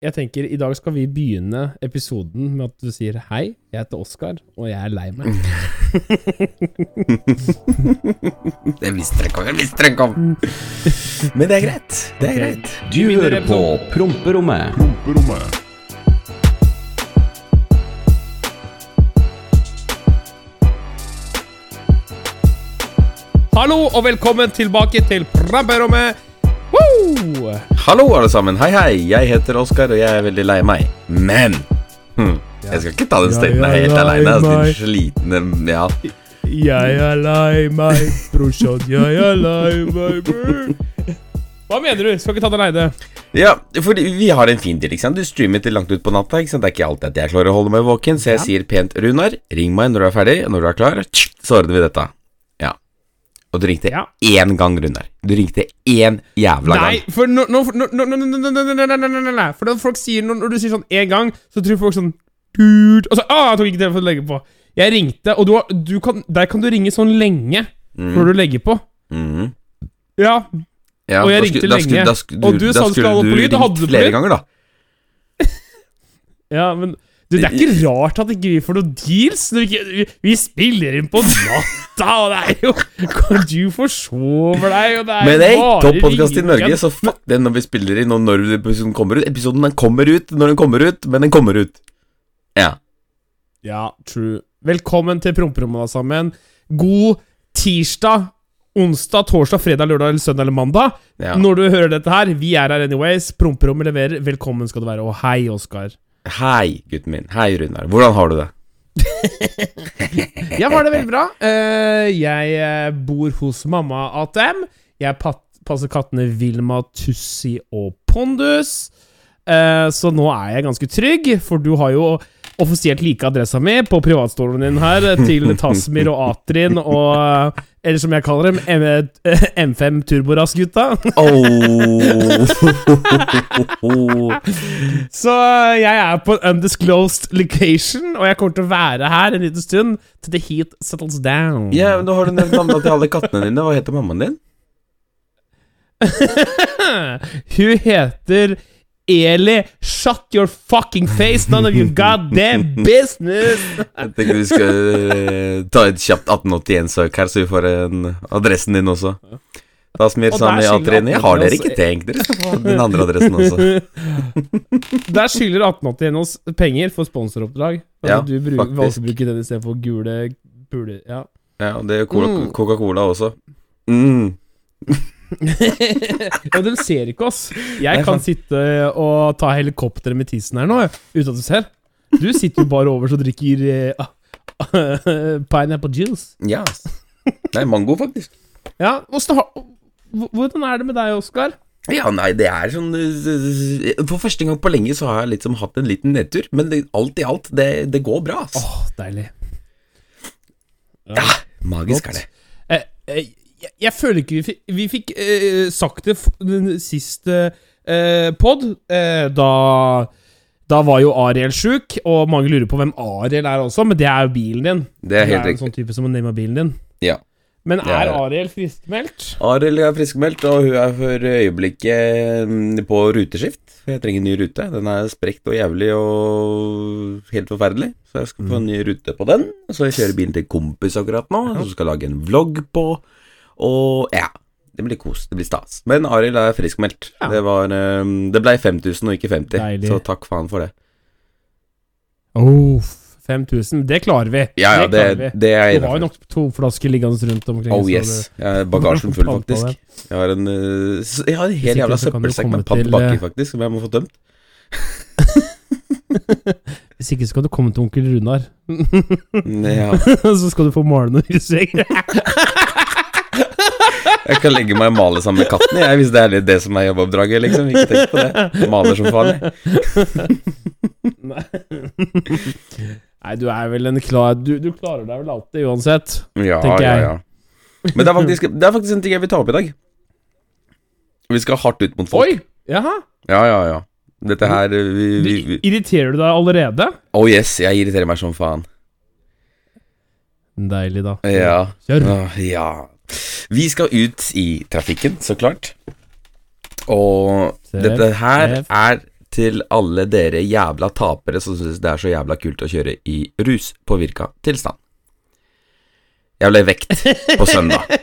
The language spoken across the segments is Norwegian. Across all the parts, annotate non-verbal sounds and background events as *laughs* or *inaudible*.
jeg tenker i dag skal vi begynne episoden med at du sier hei, jeg heter Oskar, og jeg er lei meg. *laughs* Det visste jeg ikke om. Jeg visste det ikke om. *laughs* Men det er greit. Det er okay. greit. Du hører på Promperommet. Hallo og velkommen tilbake til Prabberommet. Hallo, alle sammen. Hei, hei. Jeg heter Oskar, og jeg er veldig lei meg. Men hm, jeg skal ikke ta den Ja, staten helt lei aleine. Altså, din slitne Ja. Jeg er lei meg, brorsan, jeg er lei meg. bror. Hva mener du? Skal ikke ta den aleine? ja, for vi har en fin deal. ikke sant? Du streamer til langt ut på natta. ikke sant? Det er ikke alltid at jeg klarer å holde meg våken, så jeg sier pent Runar, ring meg når du er ferdig. Når du er klar, så ordner vi dette. Og du ringte Ja. én gang, Runar. Du ringte én jævla Nei, gang. for nå no, no, no, no, no, no, no, no, no, no. For når folk sier Når når du sier sånn én gang, så tror folk sånn Dude Og så ah, jeg tok ikke telefonen å legge på. Jeg ringte, og du, du kan, der kan du ringe sånn lenge før du legger på. Mhm. Ja, Ja, Og jeg ringte da sku, lenge. da skulle- Og du sa du skulle ha på lyd, og hadde du på lyd? ganger, da. ja men du, Det er ikke rart at ikke vi får noen deals. Vi, ikke, vi, spiller inn på natta, og det er jo Kan *laughs* du forsove deg, og det er Men bare topp podkast i. Norge, så fuck det når vi spiller inn, og når episoden kommer ut. Episoden den kommer ut når den kommer ut, men den kommer ut. Ja. Ja, true. Velkommen til Promperommet, alle sammen. God tirsdag, onsdag, torsdag, fredag, lørdag eller søndag eller mandag. ja. Når du hører dette her, vi er her anyways. Promperommet leverer. Velkommen skal du være. Og hei, Oskar. Hei, gutten min. Hei, Runar. Hvordan har du det? *laughs* Jeg har det veldig bra. Eh, jeg eh, bor hos mamma ATM. Jeg passer kattene Vilma, Tussi og Pondus. Eh, så nå er jeg ganske trygg, for du har jo offisielt like adressa mi på privatstolen din her til *laughs* Tasmir og Atrin og eh, Eller som jeg kaller dem, M eh, M5 Turborass-gutta. Oh. Så eh, jeg er på undisclosed location, og jeg kommer til å være her en liten stund til the heat settles down. ja, men Nå har du nevnt navnene til alle kattene dine. Hva heter mammaen din? *laughs* Hun heter Eli. Shut your fucking face, none of your goddamn business! Jeg tenker vi skal eh, ta et kjapt 1881-søk her, så vi får en adressen din også. Da smir Sami. Jeg har dere ikke tenkt Dere skal få den andre adressen også. *laughs* Der skylder 1881 oss penger for sponsoroppdrag. Ja, du bruk, faktisk. valgte å bruke den istedenfor gule puler. Ja. Ja, og det er Mm. Coca-Cola også. Mm. *laughs* og de ser ikke oss. Jeg kan sitte og ta helikopteret med tissen her nå, uten at du ser. Du sitter jo bare over og drikker uh, *laughs* pineapple juice. Ja. Nei, mango, faktisk. Ja, hvordan er det med deg, Oskar? Ja, nei, det er sånn øh, For første gang på lenge så har jeg liksom hatt en liten nedtur, men det, alt i alt, det, det går bra. Åh, deilig. Ja, magisk godt. er det. Eh, eh, jeg, føler ikke vi fikk, vi fikk eh, sagt det den siste eh, pod. Eh, da Da var jo Ariel sjuk, og mange lurer på hvem Ariel er også, men det er jo bilen din. Det er helt en riktig. sånn type som å name bilen din. Ja. Men er Ariel friskmeldt? Ariel er friskmeldt, og hun er for øyeblikket mm, på ruteskift. Jeg trenger en ny rute. Den er sprekt og jævlig og helt forferdelig. Så jeg skal få en ny rute på den. Så jeg kjører bilen til kompis akkurat nå, som skal lage en vlogg på. Og ja, det blir kos. Det blir stas. Men Arild er friskmeldt. Ja. Det var eh, Det ble 5000 og ikke 50, Deilig. så takk faen for det. Oh, 5000. Det klarer vi. Ja, ja, det, vi. det er Du har jo nok to flasker liggende rundt omkring. Oh yes. *laughs* det- Jeg er bagasjen full, faktisk. Jeg har en, eh, jeg har en hel jævla søppelsekk med til, baki, eh, faktisk, som jeg må få tømt. *laughs* Hvis ikke så kan du komme til onkel Runar. Ja. *laughs* så skal du få male noen husvegg. Jeg kan legge meg og male sammen med katten, jeg, hvis det er det som er jobboppdraget, liksom. Ikke tenk på det. Jeg maler som faen, jeg. *laughs* Nei. Du er vel en klar Du, du klarer deg vel alltid, uansett. Ja, Tenker ja, jeg. ja. Men det er, faktisk, det er faktisk en ting jeg vil ta opp i dag. Vi skal hardt ut mot folk. Oi! Jaha. Ja, ja, ja. Dette her vi, vi, vi. irriterer du deg allerede? Oh yes, jeg irriterer meg som faen. Deilig, da. Ja. Kjør. Ja. Vi skal ut i trafikken, så klart. Og dette her er til alle dere jævla tapere som syns det er så jævla kult å kjøre i ruspåvirka tilstand. Jeg ble vekt på søndag. *laughs*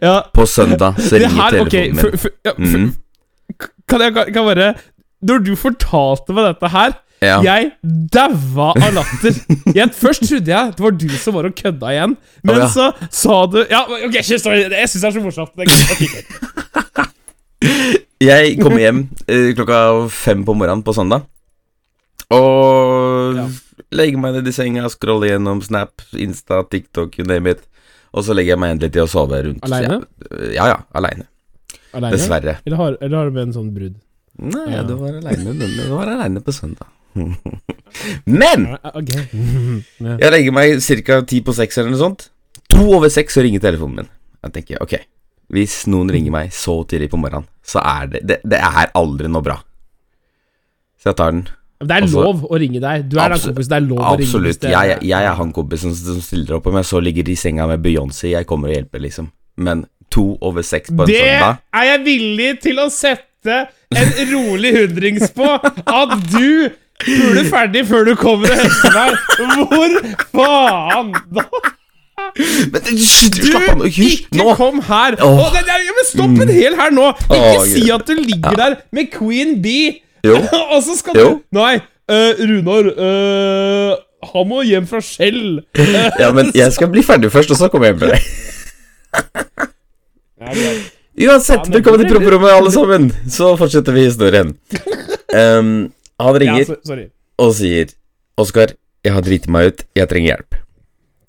Ja, På søndag så ringer telefonen okay, min. for, ja, for, mm. kan jeg kan bare Når du fortalte meg dette her Ja. Jeg daua av latter. Jeg, først trodde jeg det var du som var og kødda igjen, men oh, ja. så sa du Ja, ok. Jeg syns det er så morsomt. Jeg kommer hjem eh, klokka fem på morgenen på søndag. Og Ja. legger meg ned i senga, scroller gjennom Snap, Insta, TikTok, you name it. Og så legger jeg meg endelig til å sove rundt Alene? Ja, ja, aleine. Alene? Dessverre. Eller har, eller har du med en sånn brudd? Nei, Ja. du var aleine Det på søndag. *laughs* Men *laughs* Ja. jeg legger meg ca. ti på seks eller noe sånt. To over seks så ringer telefonen min. Jeg tenker ok, hvis noen ringer meg så tidlig på morgenen, så er det Det, det er aldri noe bra. Så jeg tar den. Det er lov å ringe deg. Du er den absolutt- kompisen det er lov å ringe. Absolutt. det- Jeg, jeg er han kompisen som stiller opp om jeg så ligger i senga med Beyoncé. Jeg kommer og hjelper, liksom. Men to over seks på en Det søndag er jeg villig til å sette en rolig hundrings på. At du puler ferdig før du kommer og henter meg. Hvor faen da? Men Du slapp av nå. Hysj! ikke Nå! kom her. Åh. Det, det, men stopp en hel her nå. Ikke Åh, si at du ligger der med Queen Bee, Jo. *laughs* og så skal Jo. du Nei, uh, Runar uh, Han må hjem fra Skjell. Ja, men jeg skal bli ferdig først, og så kommer jeg hjem med deg. *laughs* Uansett, velkommen til promperommet, alle sammen. Så fortsetter vi historien. Um, han ringer ja, og sier Oskar, jeg har driti meg ut, jeg trenger hjelp.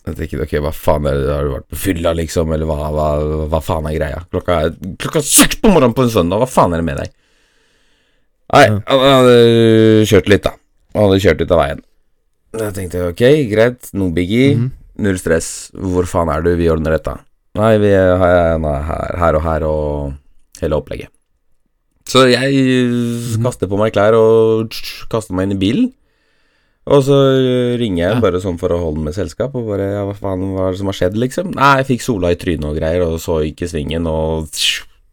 Jeg tenker, ok, hva faen er det, har du vært på fylla, liksom, eller hva, hva, hva faen er greia? Klokka er klokka seks på morgenen på en søndag, hva faen er det med deg? Nei, han hadde kjørt litt, da. Han hadde kjørt ut av veien. Jeg tenkte, ok, greit, no biggie, Mhm. null stress, hvor faen er du, vi ordner dette. Nei, vi er her, her, og her, og hele opplegget. Så jeg Mhm. kaster på meg klær og kaster meg inn i bilen. Og så ringer jeg bare sånn for å holde med selskap, og bare ja, hva faen hva er det som har skjedd, liksom? Nei, jeg fikk sola i trynet og greier, og så ikke svingen, og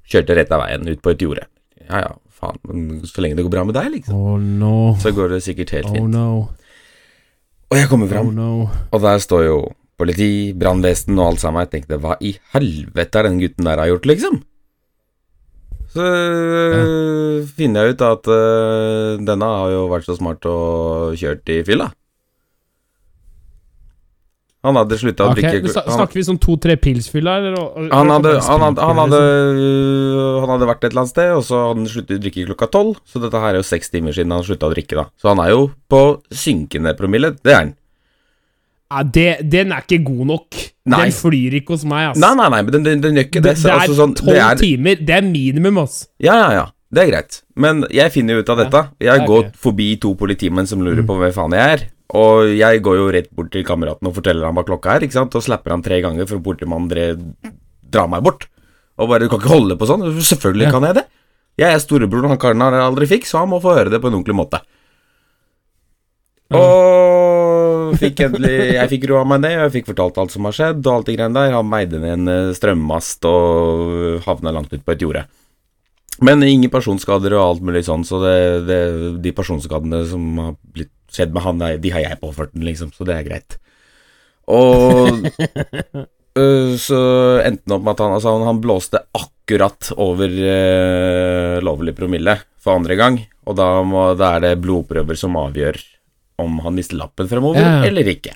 kjørte rett av veien ut på et jorde. Ja ja, faen, men så lenge det går bra med deg, liksom, Oh no. så går det sikkert helt Oh fint. no. Og jeg kommer Oh no. og der står jo politi, brannvesen og alt sammen. Jeg tenkte, hva i helvete er den gutten der har gjort, liksom? Så ja. finner jeg ut at uh, denne har jo vært så smart og kjørt i fylla. Han hadde slutta å drikke han, Snakker vi sånn to-tre pils-fylla, eller? han, hadde, han, hadde, han, hadde, liksom? øh, han hadde vært et eller annet sted, og så hadde han sluttet å drikke klokka tolv. Så dette her er jo seks timer siden han slutta å drikke, da. Så han er jo på synkende promille. Det er han. Ja, det, den er ikke god nok. Nei. Den flyr ikke hos meg, ass. Nei, nei, nei, men den, den, den gjør ikke det. det, det altså er sånn- tolv det er- timer. Det er minimum, ass. Ja, ja, ja. Det er greit. Men jeg finner jo ut av dette. Jeg går okay. forbi to politimenn som lurer på hvem faen jeg er. Og jeg går jo rett bort til kameraten og forteller ham hva klokka er, ikke sant? og slapper ham tre ganger for politimannen dre, drar meg bort. Og bare Du kan ikke holde på sånn. Selvfølgelig Ja. kan jeg det. Jeg er storebroren han karen har aldri fikk, så han må få høre det på en ordentlig måte. Og fikk endelig Jeg fikk roa meg ned, og jeg fikk fortalt alt som har skjedd, og alt de greiene der. Han meide ned en eh, strømmast og havna langt ut på et jorde. Men ingen personskader og alt mulig sånn, så det, det, de personskadene som har blitt skjedd med han, de- har jeg påført den, liksom, så det er greit. Og øh, *laughs* så endte det opp med at han, altså, han blåste akkurat over øh, lovlig promille for andre gang, og da, må, da er det blodprøver som avgjør om han mister lappen fremover Ja. eller ikke.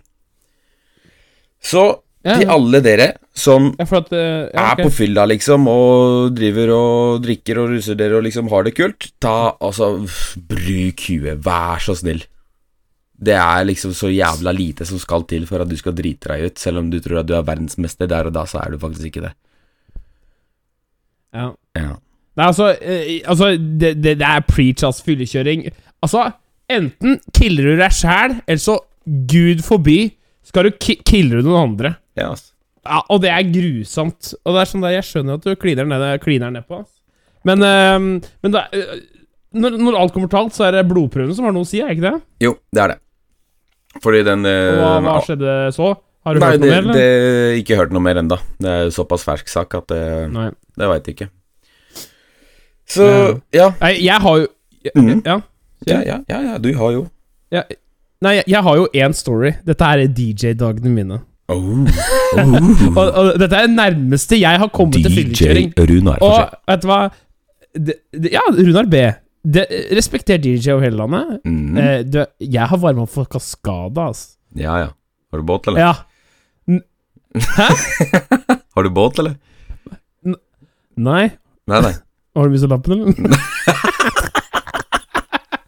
Så til alle dere som at eh, ja, er på fylla, liksom, og driver og drikker og ruser dere og liksom har det kult, ta altså Bruk huet, vær så snill. Det er liksom så jævla lite som skal til for at du skal drite deg ut, selv om du tror at du er verdensmester der og da, så er du faktisk ikke det. Ja. Ja. Nei, altså, eh, altså det, det, det er preach, ass, fyllekjøring. Altså, enten killer du deg sjæl, eller så, gud forby, skal du ki killer du noen andre. ja ass. Ja, og det er grusomt. Og det er sånn der, Jeg skjønner at du kliner ned, kliner ned på. Men, eh, men da, eh, når, når alt kommer til alt, så er det blodprøvene som har noe å si, er ikke det? Jo, det er det. Fordi den eh, Og hva, hva skjedde så? Har du Nei, hørt det, noe mer, eller? det ikke hørt noe mer enda Det er såpass fersk sak at det, Nei. det veit jeg ikke. Så, Ja. Nei, jeg har jo Ja. Mhm. ja. Ja, ja, ja, ja, du har jo ja. Nei, jeg, har jo én story. Dette er DJ-dagene mine. *laughs* oh. Og, og dette er det nærmeste jeg har kommet til fyllekjøring. Runar Og vet du hva? Det, det, ja, Runar B. Det, respekter DJ over hele landet. mm. Eh, du, jeg har varma opp for Kaskada, altså. Ja, ja. Har du båt, eller? Ja. Hæ? *laughs* Har du båt, eller? Nei. Nei, nei. Har du mista lappen, eller? *laughs*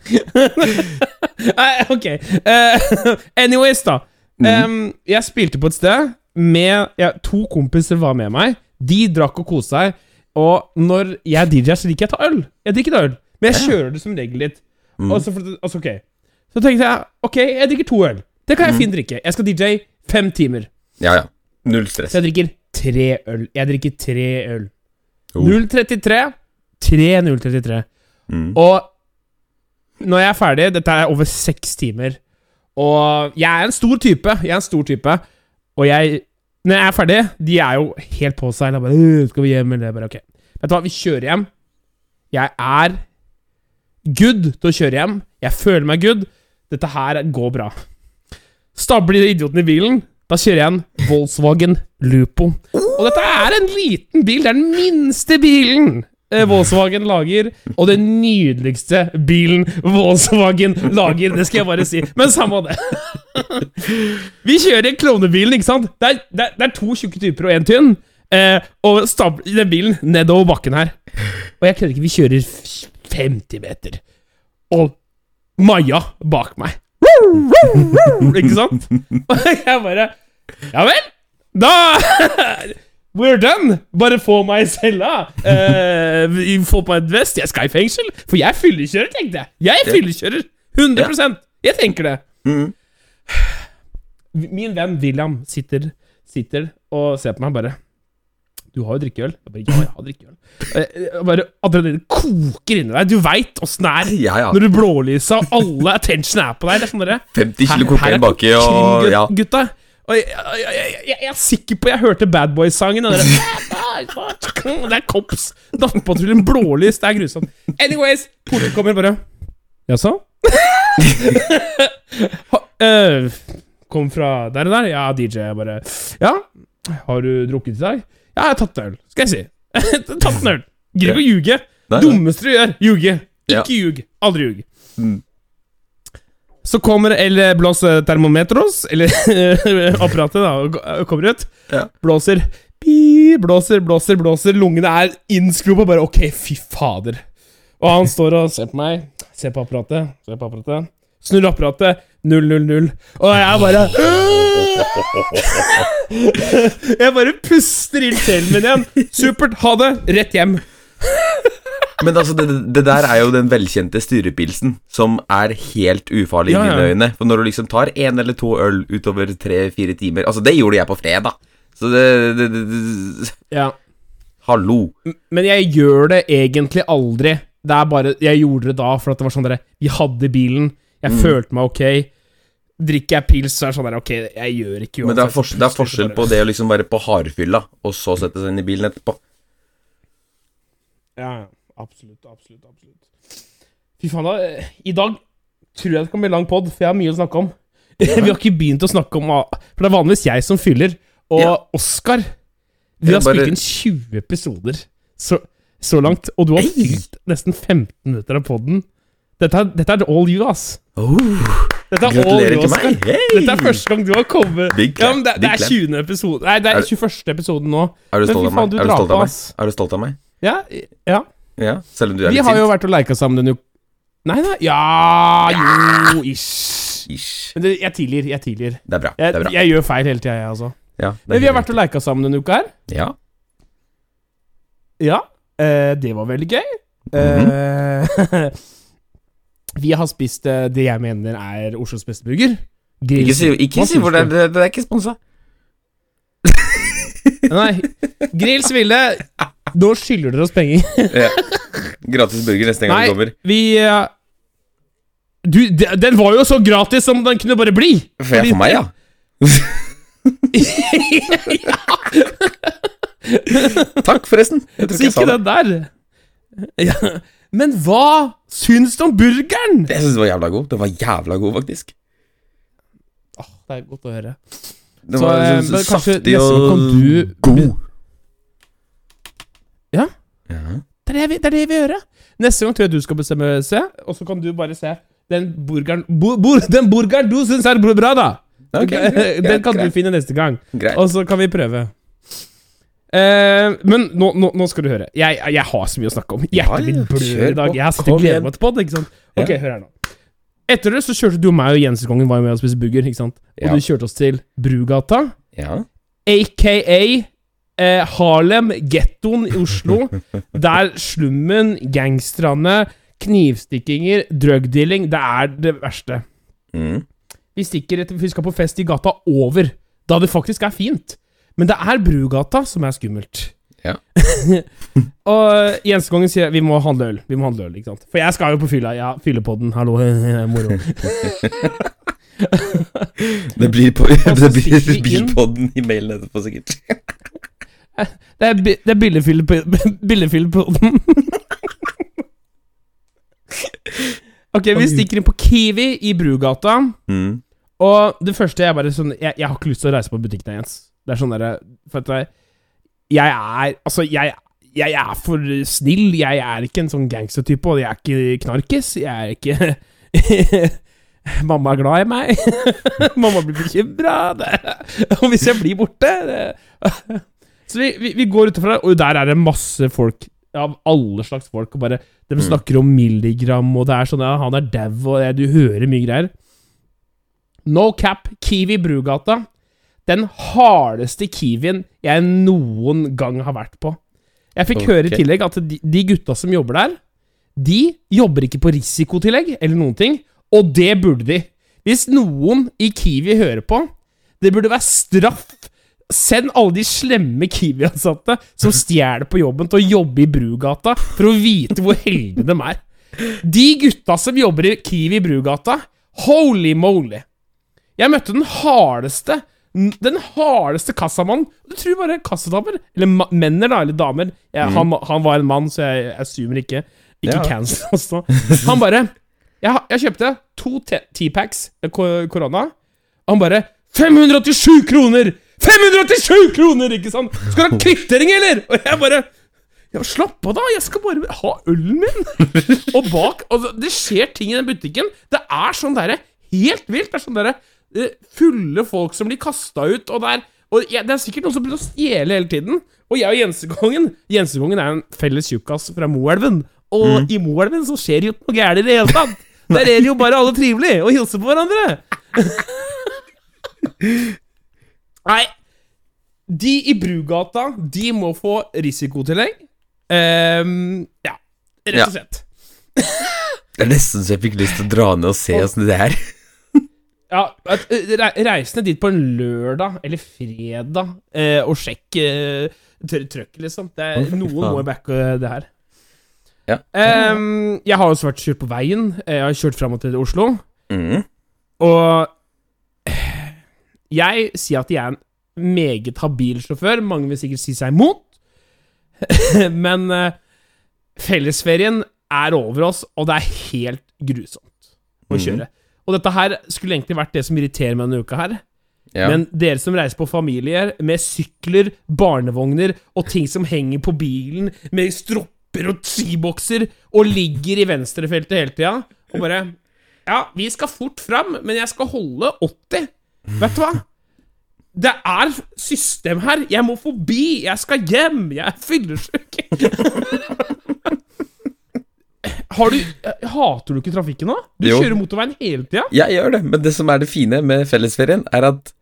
*laughs* Nei, ok. Uh, anyways, da. Um, jeg spilte på et sted med ja, To kompiser var med meg. De drakk og koste seg. Og når jeg DJ-er, så liker jeg å ta øl. Jeg drikker ikke øl, men jeg kjører det som regel litt. Mm. Og så, altså, ok. så tenkte jeg ok, jeg drikker to øl. Det kan jeg mm. fint drikke. Jeg skal DJ fem timer. Ja, ja. Null stress. Så jeg drikker tre øl. Jeg drikker tre øl. Oh. 033. 3033. Mm. Og når jeg er ferdig Dette er over seks timer. Og jeg er en stor type. Jeg er en stor type. Og jeg Når jeg er ferdig De er jo helt på seg. Da bare, «Øh, 'Skal vi hjem?' Eller bare Ok. Vet du hva, vi kjører hjem. Jeg er good til å kjøre hjem. Jeg føler meg good. Dette her går bra. Stabler idioten i bilen. Da kjører jeg en Volkswagen Lupo. Og dette er en liten bil. Det er den minste bilen Volkswagen lager, og den nydeligste bilen Volkswagen lager. Det skal jeg bare si. Men samme det. *laughs* Vi kjører klovnebilen, ikke sant? Det er, det er, det er to tjukke typer og én tynn. Eh, og stabler den bilen nedover bakken her. Og jeg kødder ikke, vi kjører 50 meter. Og Maja bak meg. Ikke sant? *laughs* Og jeg bare Ja vel, da We're done! Bare få meg i cella. Uh, få på et vest. Jeg skal i fengsel. For jeg er fyllekjører, tenkte jeg. Jeg er fyllekjører. 100% Jeg tenker det. Mm. Min venn William sitter, sitter og ser på meg bare Du har jo drikkeøl. Jeg bare, ja, jeg har drikkeøl. Eh, Bare Adrenalin koker inni deg. Du veit åssen det er. Ja, ja. Når du blålyser, og alle attention er på deg. Det er sånn dere 50 kilo kokain baki og Ja. gutta. Og jeg, jeg, jeg, jeg, er sikker på jeg hørte Bad Boys-sangen. og Det er Kops. Nattpatruljen, blålys. Det er grusomt. Anyways, politiet kommer bare Jaså? *laughs* Eh, Kom fra der og der? Ja, DJ. Bare Ja, har du drukket i dag? Ja, jeg har tatt en øl, skal jeg si. *laughs* tatt en øl. Gidder ikke å ljuge. Dummeste du gjør, ljuge. Ikke ljug. Aldri ljug. Mm. Så kommer eller blåser termometros, eller *laughs* apparatet, da, og kommer ut. Ja. Blåser, Bi, blåser, blåser, blåser. Lungene er innskrupa, bare ok, fy fader. Og han står og ser på meg, ser på apparatet, ser på apparatet. Snur apparatet, 000. Og jeg bare *laughs* Jeg bare puster inn sjelen min igjen. Supert, ha det, rett hjem. Men altså, det, det der er jo den velkjente styrepilsen, som er helt ufarlig Ja, i mine øyne. For når du liksom tar én eller to øl utover tre-fire timer Altså, det gjorde jeg på fredag. Så det, det, det, Ja. Hallo. Men jeg gjør det egentlig aldri. Det er bare Jeg gjorde det da for at det var sånn dere Vi hadde bilen, jeg Mm. følte meg ok. Drikker jeg pils, så er det sånn der Ok, jeg gjør ikke Men det er, uansett, forskjell, det er forskjell på det å liksom være på hardfylla, og så sette seg inn i bilen etterpå. Ja. Absolutt, absolutt, absolutt. Fy faen, da. I dag tror jeg det kan bli lang pod, for jeg har mye å snakke om. *laughs* Vi har ikke begynt å snakke om For det er vanligvis jeg som fyller. Og Ja. Oskar Vi har bare- spilt inn 20 episoder så, så langt, og du har fylt nesten 15 minutter av poden. Dette, dette er all you, ass. Oh, Dette er all gratulerer you, Oskar. Hey! Dette er første gang du har kommet Big Ja, det, det er 20. episode Nei, det Er er 21. episoden nå. Er du stolt av meg? Er du stolt av meg? Er du stolt av meg? Ja, ja. Ja, selv om du er Vi litt har jo vært og leika sammen denne. Nei, nei Ja, jo Ish. Ish. Men det, jeg tilgir. Jeg tilgir. Det er bra. Jeg, det er bra. jeg gjør feil hele tida, jeg, altså. Ja, Men vi har vært og leika sammen denne uka her. Ja. Ja. Eh, det var veldig gøy. Mhm. eh, *laughs* vi har spist eh, det jeg mener er Oslos beste burger. Ikke si, ikke si hvor det er. Det, det er ikke sponsa. Nei. Grills Ville, *laughs* nå skylder dere oss penger. Ja. Gratis burger neste gang Nei, du kommer. vi uh, Du, de- den var jo så gratis som den kunne bare bli! For jeg for meg, ja. *laughs* Takk, forresten. Jeg tror ikke jeg sa det. den der. Ja. Men hva syns du om burgeren? Jeg syns den var jævla god. Den var jævla god, faktisk. Åh, det er godt å høre. Den Så, var så, så så kanskje saftig og du- god. Ja? Det er det, vi, det er det vi gjør. Neste gang tror jeg du skal bestemme, se, og så kan du bare se den burgeren bo, bor, Den burgeren du syns er bra, da! Okay, greit, *laughs* den greit, kan du finne neste gang. Greit. Og så kan vi prøve. Eh, men nå, nå, nå skal du høre. Jeg, jeg har så mye å snakke om. Hjertet mitt blør i dag. Jeg har sittet og gledet meg til det, ikke sant? Ok, Ja. hør her nå. Etter det så kjørte du og meg og Jensekongen var jo med og spiste burger, ikke sant? Og Ja. du kjørte oss til Brugata, Ja. aka eh, Harlem, gettoen i Oslo, der slummen, gangsterne, knivstikkinger, drugdealing, det er det verste. Mm. Vi stikker etter, vi skal på fest i gata over, da det faktisk er fint. Men det er Brugata som er skummelt. Ja. *laughs* og Jensekongen sier vi må handle øl. Vi må handle øl, ikke sant? For jeg skal jo på fylla. Ja, fyllepodden, hallo, *laughs* moro. *laughs* Det blir på Det blir bilpodden i mailen etterpå, sikkert. Det er, det er billefyll- *laughs* den. *laughs* ok, vi stikker inn på Kiwi i Brugata. Mm. Og det første er bare sånn Jeg, jeg har ikke lyst til å reise på butikken Jens. Det er sånn derre For at jeg er Altså, jeg, jeg er for snill. Jeg er ikke en sånn gangstertype, og jeg er ikke knarkis. Jeg er ikke *laughs* Mamma er glad i meg. Mamma blir bekymra. Og hvis jeg blir borte det, Så vi, vi, vi går utenfor der, og der er det masse folk. Av alle slags folk. Og bare De snakker om milligram, og det er sånn ja, Han er dau, og ja, du hører mye greier. No cap, Kiwi Brugata. Den hardeste Kiwien jeg noen gang har vært på. Jeg fikk høre i tillegg at de, de gutta som jobber der, de jobber ikke på risikotillegg eller noen ting, og det burde de. Hvis noen i Kiwi hører på, det burde være straff. Send alle de slemme Kiwi-ansatte som stjeler på jobben, til å jobbe i Brugata for å vite hvor heldige de er. De gutta som jobber i Kiwi Brugata, holy moly! Jeg møtte den hardeste Den hardeste kassamannen. Du tror bare kassadamer Eller menner, da. Eller damer. Jeg, han, han var en mann, så jeg assumer ikke. Ikke Ja. cancel, altså. Han bare Jeg, jeg kjøpte to T-packs korona. Han bare 587 kroner! 587 kroner, ikke sant? Skal du ha kvittering, eller? Og jeg bare ja, Slapp av, da! Jeg skal bare ha ølen min! og bak altså, Det skjer ting i den butikken. Det er sånn derre Helt vilt. Det er sånn derre eh, fulle folk som blir kasta ut, og det er og ja, Det er sikkert noen som begynner å stjele hele tiden. Og jeg og Jensekongen Jensekongen er en felles tjukkas fra Moelven. Og i Moelven så skjer det jo noe gærent i det hele tatt. Der er det jo bare alle trivelige og hilser på hverandre. Nei, de i Brugata, de må få risikotillegg. Um, ja, rett og slett. Det er nesten så jeg fikk lyst til å dra ned og se åssen det er. *laughs* Ja, eh, re- Reis ned dit på en lørdag eller fredag eh, og sjekk eh, trøkket, liksom. Det er, noen må backe det her. Ja. Um, jeg har også vært kjørt på veien. Jeg har kjørt fram og til Oslo. Mm. Og jeg sier at jeg er en meget habil sjåfør. Mange vil sikkert si seg imot. *laughs* Men eh, fellesferien er over oss, og det er helt grusomt å kjøre. kjøre. Og dette her skulle egentlig vært det som irriterer meg denne uka her. Ja. Men dere som reiser på familier med sykler, barnevogner og ting som henger på bilen, med stropper og skibokser, og ligger i venstrefeltet hele tida, og bare Ja, vi skal fort fram, men jeg skal holde 80. Vet du hva? Det er system her. Jeg må forbi. Jeg skal hjem. Jeg er fyllesyk. *laughs* Har du Hater du ikke trafikken nå? Du Jo. kjører motorveien hele tida. Jeg gjør det, men det som er det fine med fellesferien, er at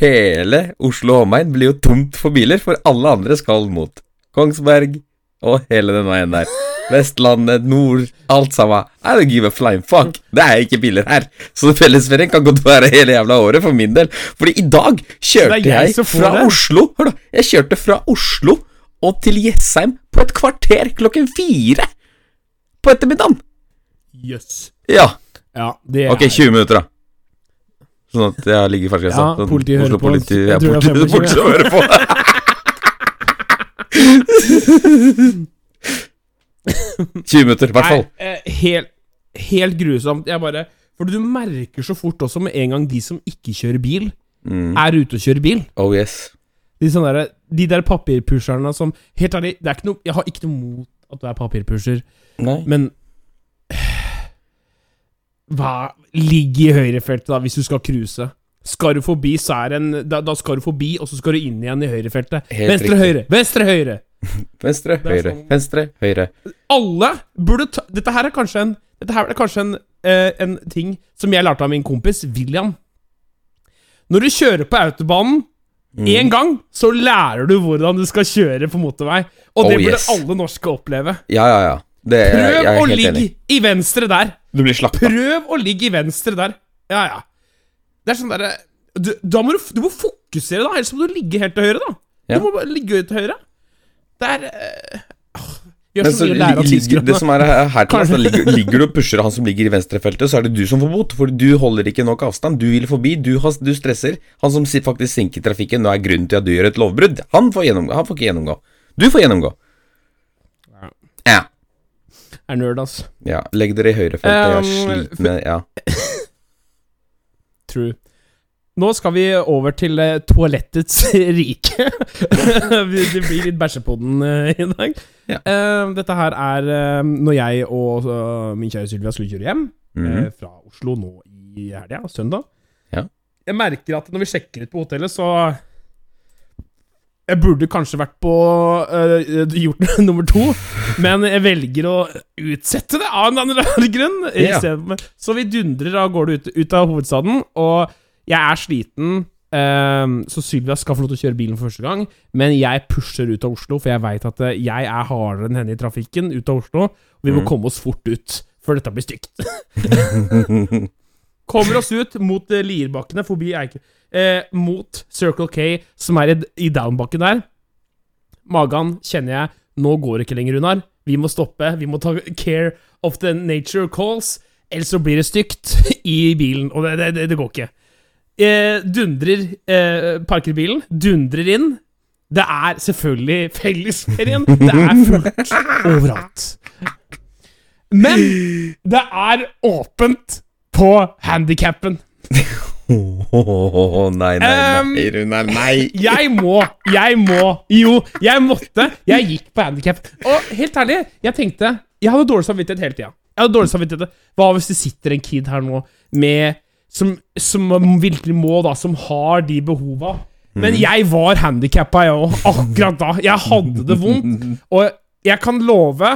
hele Oslo og omegn blir jo tomt for biler, for alle andre skal mot Kongsberg og hele den veien der. Vestlandet, nord, alt sammen. I don't give a flying fuck. Det er ikke biler her. Så fellesferien kan godt være hele jævla året for min del. Fordi i dag kjørte jeg jeg fra det. Oslo Hør da, jeg kjørte fra Oslo og til Jessheim på et kvarter klokken fire på ettermiddagen. Jøss. Ja. Ja, det Ok, er 20 minutter, da. Sånn at jeg ligger i fartsgrensa. Ja, Sånn, politiet hører Oslo på. politi, Jeg ja, politi, 25. hører på. *laughs* 20 minutter, i hvert fall. Eh, helt, helt grusomt. Jeg bare For du merker så fort også med en gang de som ikke kjører bil, Mm. er ute og kjører bil. Oh yes. De, sånne der, de der papirpusherne som Helt ærlig, det er ikke noe, jeg har ikke noe mot at du er papirpusher, Nei. men *sighs* Hva Ligg i høyrefeltet, da, hvis du skal cruise. Skal du forbi, så er en da, da skal du forbi, og så skal du inn igjen i høyrefeltet. Venstre, riktig. høyre! Venstre, høyre! *laughs* Venstre, høyre, sånn- venstre, høyre. Alle burde ta Dette her er kanskje en Dette her er kanskje en, eh, en ting som jeg lærte av min kompis William. Når du kjører på autobanen Mm. gang, så lærer du hvordan du skal kjøre på motorvei. Og det Oh, burde yes. alle norske oppleve. Ja, ja, ja. Det, Prøv jeg er å ligge i venstre der. Du blir slakta. Prøv å ligge i venstre der. Ja, ja. Det er sånn derre du, Da må du, du må fokusere, da. Ellers må du ligge helt til høyre, da. Ja. Du må bare ligge til høyre. Det er øh, Gjør Men så så mye å lære av tyskerne. det som er her, til, altså, ligger, ligger du og pusher han som ligger i venstrefeltet, så er det du som får bot, for du holder ikke nok avstand. Du vil forbi, du, has- du stresser. Han som faktisk sinker trafikken, nå er grunnen til at du gjør et lovbrudd. Han får, gjennomgå, han får ikke gjennomgå. Du får gjennomgå. Ja. Ja. Er nerd, altså. ja. Legg dere i høyrefeltet. Jeg er Um, sliten med Ja. True. Nå skal vi over til eh, toalettets *laughs* rike. *laughs* Vi- det blir litt bæsjepodden eh, i dag. Ja. Eh, dette her er eh, når jeg og eh, min kjære Sylvia skulle kjøre hjem eh, Mhm. fra Oslo nå i helga, søndag. Ja. Jeg merker at når vi sjekker ut på hotellet, så Jeg burde kanskje vært på uh, gjort *laughs* nummer to, men jeg velger å utsette det av en eller annen grunn. for- Så vi dundrer av gårde ut, ut av hovedstaden, og jeg er sliten. ehm, så Sylvia skal få lov til å kjøre bilen for første gang, men jeg pusher ut av Oslo, for jeg veit at jeg er hardere enn henne i trafikken ut av Oslo. Og vi må Mm. komme oss fort ut, før dette blir stygt. *laughs* Kommer oss ut mot Lierbakkene, forbi Eike... Eh, mot Circle K, som er i, i downbakken der. Magan kjenner jeg Nå går det ikke lenger, Runar. Vi må stoppe. Vi må ta care of the nature calls. Ellers så blir det stygt i bilen, og det, det, det, går ikke. Eh, dundrer eh, Parker bilen. Dundrer inn. Det er selvfølgelig fellesferien. Det er fullt overalt. Men det er åpent på handikappen. Åh, nei, nei, Um, nei, Runar, nei. Jeg må, jeg må Jo, jeg måtte. Jeg gikk på handikap. Og helt ærlig, jeg tenkte Jeg hadde dårlig samvittighet hele tida. Jeg hadde dårlig samvittighet Hva hvis det sitter en kid her nå med som, som virkelig må, da, som har de behova. Men jeg var handikappa, jeg òg, akkurat da. Jeg hadde det vondt. *laughs* Og jeg kan love,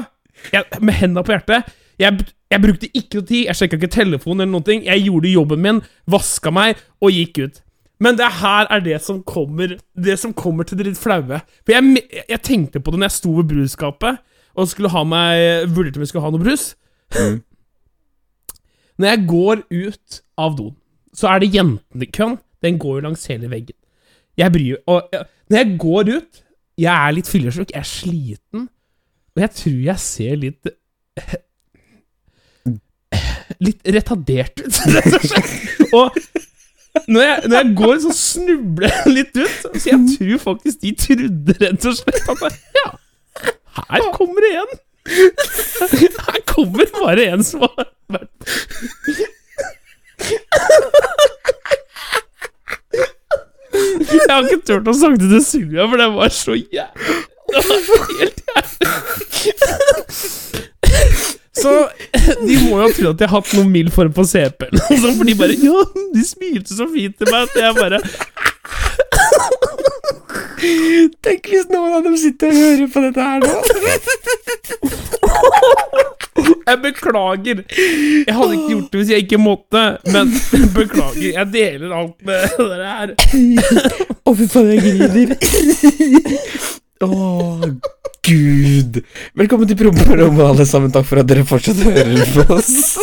jeg, med henda på hjertet jeg, jeg brukte ikke noe tid, jeg sjekka ikke telefonen eller noen ting. Jeg gjorde jobben min, vaska meg og gikk ut. Men det her er det som kommer Det som kommer til det litt flaue. For jeg, jeg tenkte på det når jeg sto ved brusskapet og skulle ha meg vurderte om jeg skulle ha noe brus. *laughs* Når jeg går ut av doen, så er det jentekøen. Den går jo langs hele veggen. Jeg bryr Og jeg, når jeg går ut Jeg er litt fyllesyk, jeg er sliten, og jeg tror jeg ser litt Litt retardert ut, *laughs* rett og slett. Og når jeg, når jeg går, så snubler jeg litt ut. Så jeg tror faktisk de trodde rett og slett at Ja, her kommer det en. Her kommer bare en som har vært Jeg har ikke turt å det til Sylvia, for det var så jævlig helt jævlig. Så de må jo tro at jeg har hatt noen mild form for CP, eller for de bare Ja, de smilte så fint til meg at jeg bare Tenk hvis noen av dem sitter og hører på dette her nå. Jeg beklager. Jeg hadde ikke gjort det hvis jeg ikke måtte, men beklager. Jeg deler alt med dere her. Å, fy faen, jeg griner. Å, gud. Velkommen til promperommet, alle sammen. Takk for at dere fortsatt hører på oss.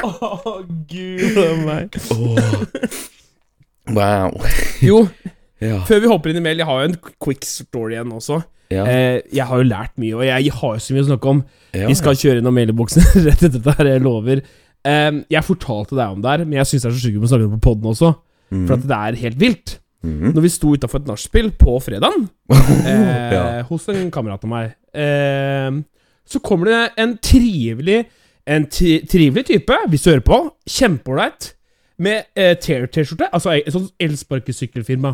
Å, gud a meg. Wow. Jo, Ja. før vi hopper inn i mail, jeg har jo en quick story igjen også. Ja. Eh, jeg har jo lært mye, og jeg har jo så mye å snakke om. ja. Vi skal kjøre innom mailboksen *laughs* rett etter dette, her, jeg lover. Eh, jeg fortalte deg om det her, men jeg syns det er så sjukt å snakke om det på poden også. Mhm. For at det er helt vilt. Mhm. Når vi sto utafor et nachspiel på fredagen *laughs* eh, Ja. hos en kamerat av meg, eh, så kommer det en trivelig En tri trivelig type, hvis du hører på. Kjempeålreit. Med eh, Tear-T-skjorte. Altså et sånt elsparkesykkelfirma.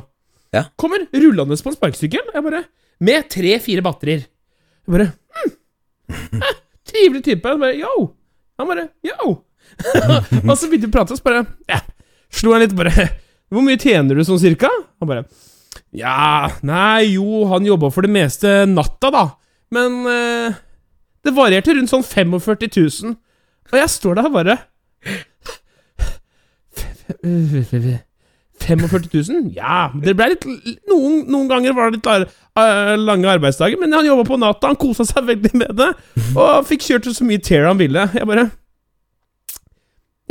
Ja. Kommer rullende på en sparkesykkel. Med tre-fire batterier. Jeg bare hm. eh, Trivelig type. Jeg bare yo. Han bare yo. *laughs* og så begynte vi å prate, og så bare ja, slo han litt bare Hvor mye tjener du sånn cirka? Han bare Ja, nei, jo, han jobba for det meste natta, da. Men eh, det varierte rundt sånn 45 000. Og jeg står der bare 45 000? Ja, det ble litt Noen, noen ganger var det litt eh, lange arbeidsdager, men han jobba på natta, han kosa seg veldig med det, og fikk kjørt så mye tear han ville. Jeg bare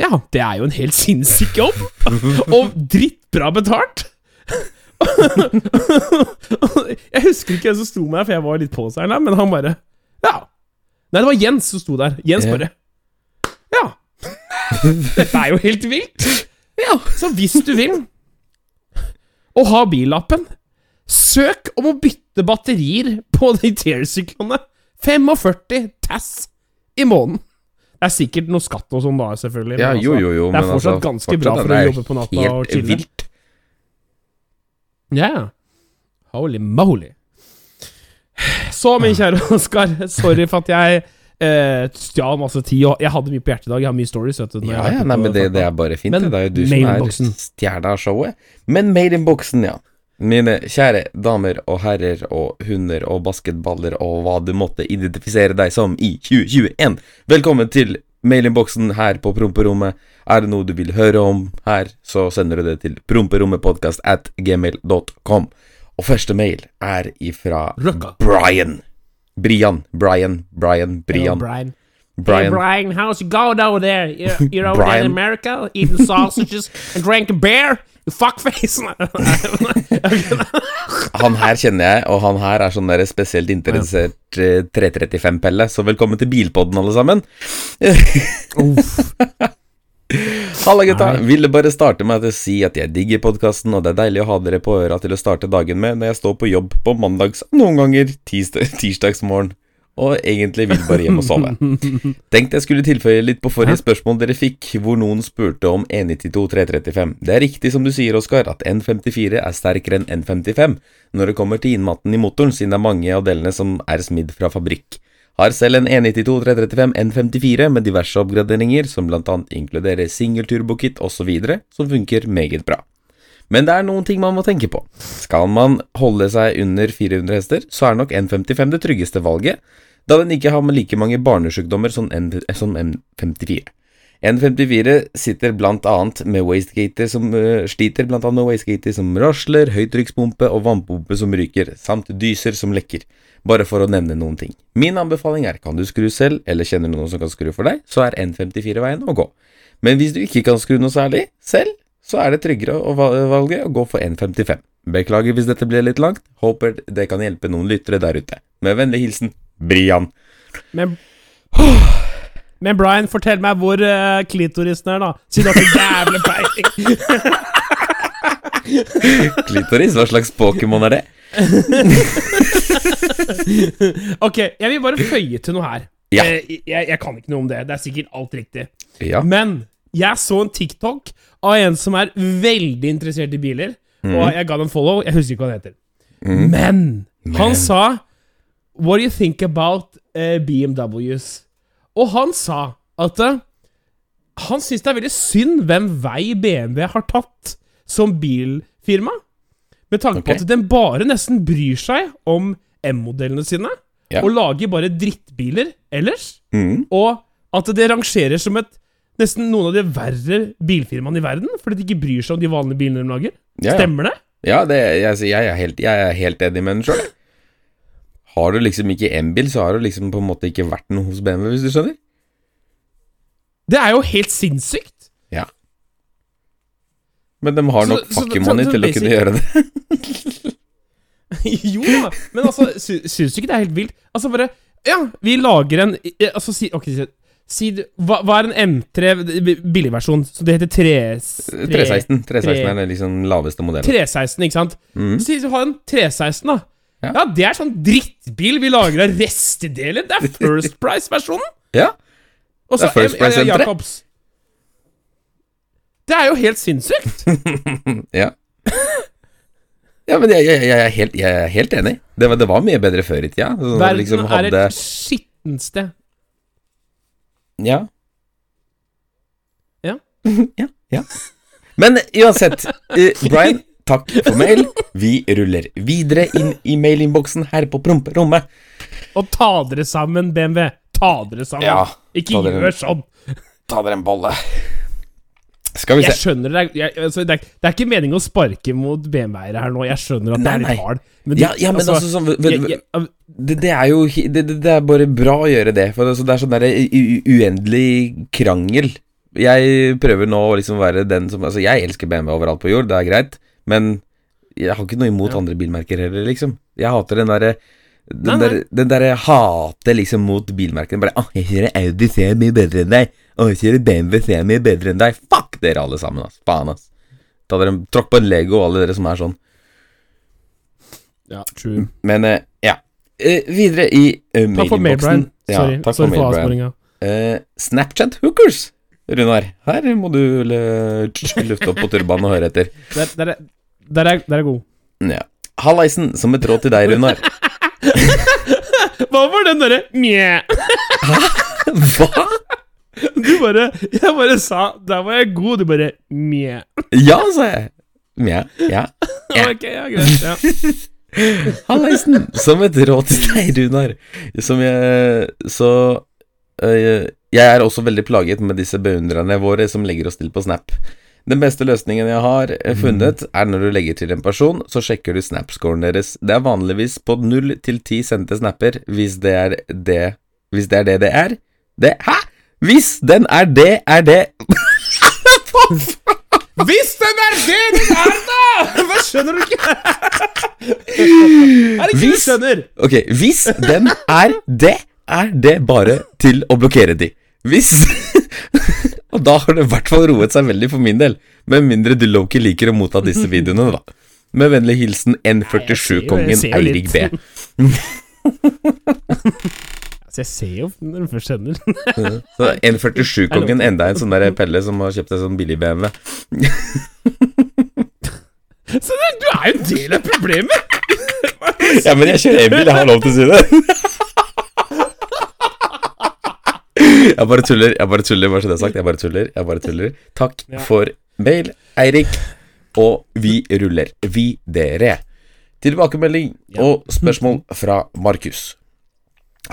Ja, det er jo en helt sinnssyk jobb, og drittbra betalt. jeg husker ikke hvem som sto med der, for jeg var litt på seg, men han bare Ja. Nei, det var Jens som sto der. Jens bare Ja. Dette er jo helt vilt. Ja, så hvis du vil å ha billappen, søk om å bytte batterier på de Tear-syklene. 45 tass i måneden. Er sikkert noe skatt og sånn da, selvfølgelig. Ja, jo, altså, jo, jo. Det er men fortsatt altså, ganske bra for å jobbe på natta og chille. vilt. Ja, ja. Holy moly. Så, min kjære *laughs* Oskar, sorry for at jeg eh, stjal masse tid. Og jeg hadde mye på hjertet i dag. Jeg har mye stories. Vet du, Ja, ja, nei, men det, det er bare fint. Men det. Det er jo du som er stjerna av showet. Men mailinnboksen, ja. Mine kjære damer og herrer og hunder og basketballer og hva du måtte identifisere deg som i 2021. Velkommen til mailinnboksen her på Promperommet. Er det noe du vil høre om her, så sender du det til promperommetpodkast at gmail.com. Og første mail er ifra. Brian. Brian. Brian. Brian. Brian. Brian. Brian. Hey, Brian, how's it going over there? You're, *laughs* you're over there in America eating sausages *laughs* and drinking beer? You fuckface! *laughs* Han her kjenner jeg, og han her er sånn der spesielt interessert eh, 335-pelle. Så velkommen til Bilpodden, alle sammen. Halla, gutta. Nei. Ville bare starte med å si at jeg digger podkasten, og det er deilig å ha dere på øra til å starte dagen med når jeg står på jobb på mandags, noen ganger tirsdag, tirsdagsmorgen, og egentlig vil bare hjem og sove. *laughs* Tenkte jeg skulle tilføye litt på forrige spørsmål dere fikk, hvor noen spurte om E E92 335. Det er riktig som du sier, Oskar, at N54 er sterkere enn N55 når det kommer til innmatten i motoren, siden det er mange av delene som er smidd fra fabrikk. Har selv en E E92 335 N54 med diverse oppgraderinger, som bl.a. inkluderer singelturbokit osv., som funker meget bra. Men det er noen ting man må tenke på. Skal man holde seg under 400 hester, så er nok N55 det tryggeste valget, da den ikke har med like mange barnesykdommer som, N som N54. N54 sitter blant annet med wastegater som uh, sliter blant annet med wastegater som rasler, høytrykkspumpe og vannpumpe som ryker, samt dyser som lekker. Bare for å nevne noen ting. Min anbefaling er kan du skru selv, eller kjenner du noen som kan skru for deg, så er N54 veien å gå. Men hvis du ikke kan skru noe særlig selv, så er det tryggere å valge å gå for N55. Beklager hvis dette ble litt langt, håper det kan hjelpe noen lyttere der ute. Med vennlig hilsen Brian. Men, men Brian, fortell meg hvor uh, klitorisen er, da. Siden du har så jævlig peiling. *laughs* Klitoris, hva slags Pokémon er det? *laughs* ok, jeg vil bare føye til noe her. Ja. Jeg, jeg, jeg kan ikke noe om det. Det er sikkert alt riktig. Ja. Men jeg så en TikTok av en som er veldig interessert i biler. Og jeg ga den follow. Jeg husker ikke hva han heter. Men han sa What do you think about uh, BMWs? Og han sa at uh, han syns det er veldig synd hvem vei BMW har tatt som bilfirma. Med tanke på at den bare nesten bryr seg om M-modellene sine. Ja. Og lager bare drittbiler ellers. Mm. Og at det rangerer som et nesten noen av de verre bilfirmaene i verden. Fordi de ikke bryr seg om de vanlige bilene de lager. Ja, ja. Stemmer det? Ja, det, jeg, jeg, er helt, jeg er helt enig med den sjøl. Har du liksom ikke M-bil, så har du liksom på en måte ikke vært noe hos BMW, hvis du skjønner? Det er jo helt sinnssykt. Ja. Men de har Så- nok så- fucking så- money til å kunne gjøre det. *laughs* jo da, men altså, sy syns du ikke det er helt vilt? Altså bare Ja, vi lager en Altså, si, ok, si- hva, hva er en M3 b- billigversjon? Så det heter 3, 316. 316 er den liksom laveste modellen. 316, ikke sant? Mhm. Si du har en 316, da. Ja. Ja. det er sånn drittbil vi lager av restedeler. Det er *laughs* First Price-versjonen. Ja. Og så First Price M3. Jacobs. Det er jo helt sinnssykt. *laughs* ja. Ja, men jeg, jeg, jeg, er helt, jeg er helt enig. Det var, det var mye bedre før i tida. Sånn, Verden liksom er et skittent sted. Ja. Ja. *laughs* ja. Ja. Men uansett, eh, Brian, takk for mail. Vi ruller videre inn i mailinnboksen her på promperommet. Og ta dere sammen, BMW. Ta dere sammen. Ja, Ikke gjør sånn. Ta dere en bolle. Skal vi Jeg se. skjønner det. Jeg, altså, det, er, det er ikke meningen å sparke mot BMW-eiere her nå. Jeg skjønner at det er litt hard. Men, Ja, ja, men altså, sånn vet- jeg, jeg, det, det er jo det, det, er bare bra å gjøre det. For altså, det er sånn derre u- uendelig krangel. Jeg prøver nå å liksom være den som Altså, jeg elsker BMW overalt på jord, det er greit, men jeg har ikke noe imot Ja. andre bilmerker heller, liksom. Jeg hater den derre den der, den derre hatet liksom mot bilmerkene. Bare 'Å, jeg kjører Audi, ser jeg mye bedre enn deg'. 'Å, jeg kjører BMW, ser jeg mye bedre enn deg'. Fuck dere alle sammen, ass. Faen, ass. Ta dere Tråkk på en Lego, alle dere som er sånn. ja, true. Men eh, ja. Eh, videre i uh, Takk for mail, Brian. Ja, Sorry, takk Sorry for for, avsporinga. Eh, Snapchat hookers, Runar. Her må du lufte opp på turbanen og høre etter. Der, det, er- der, er, der er god. Ja. Hallaisen, som et råd til deg, Runar. *laughs* Hva var den derre mjæ? Hva? Du bare Jeg bare sa Der var jeg god, du bare mjæ. Ja, sa jeg. Ja, ja. Ja. Ok, ja, greit. Ja. *laughs* Hallaisen, som et råd til deg, Runar. Som jeg Så øh, Jeg er også veldig plaget med disse beundrerne våre som legger oss til på Snap. Den beste løsningen jeg har eh, funnet, er når du legger til en person, så sjekker du Snap-scoren deres. Det er vanligvis på 0 til 10 sendte snapper, hvis det er det Hvis det er det det er. Det Hæ?! Hvis den er det, er det *laughs* Hvis den er det den er, da! Hva skjønner du ikke? Er det ikke du Hvis- skjønner? Ok, hvis den er det, er det bare til å blokkere de. Hvis *laughs* Og da har det i hvert fall roet seg veldig for min del. Med mindre du Loki liker å motta disse videoene, da. Med vennlig hilsen N47-kongen Jeg ser jo- jeg Eirik B. Altså, jeg ser jo når du først sender den. N47-kongen, enda en sånn der Pelle som har kjøpt seg sånn billig BMW. Så det, du er jo en del av problemet! Ja, men jeg kjører elbil, jeg har lov til å si det. *laughs* Jeg bare tuller, jeg bare tuller, bare så det er sagt. Jeg bare tuller, jeg bare tuller. Takk Ja. for mail, Eirik. Og vi ruller videre. Tilbakemelding og spørsmål fra Markus.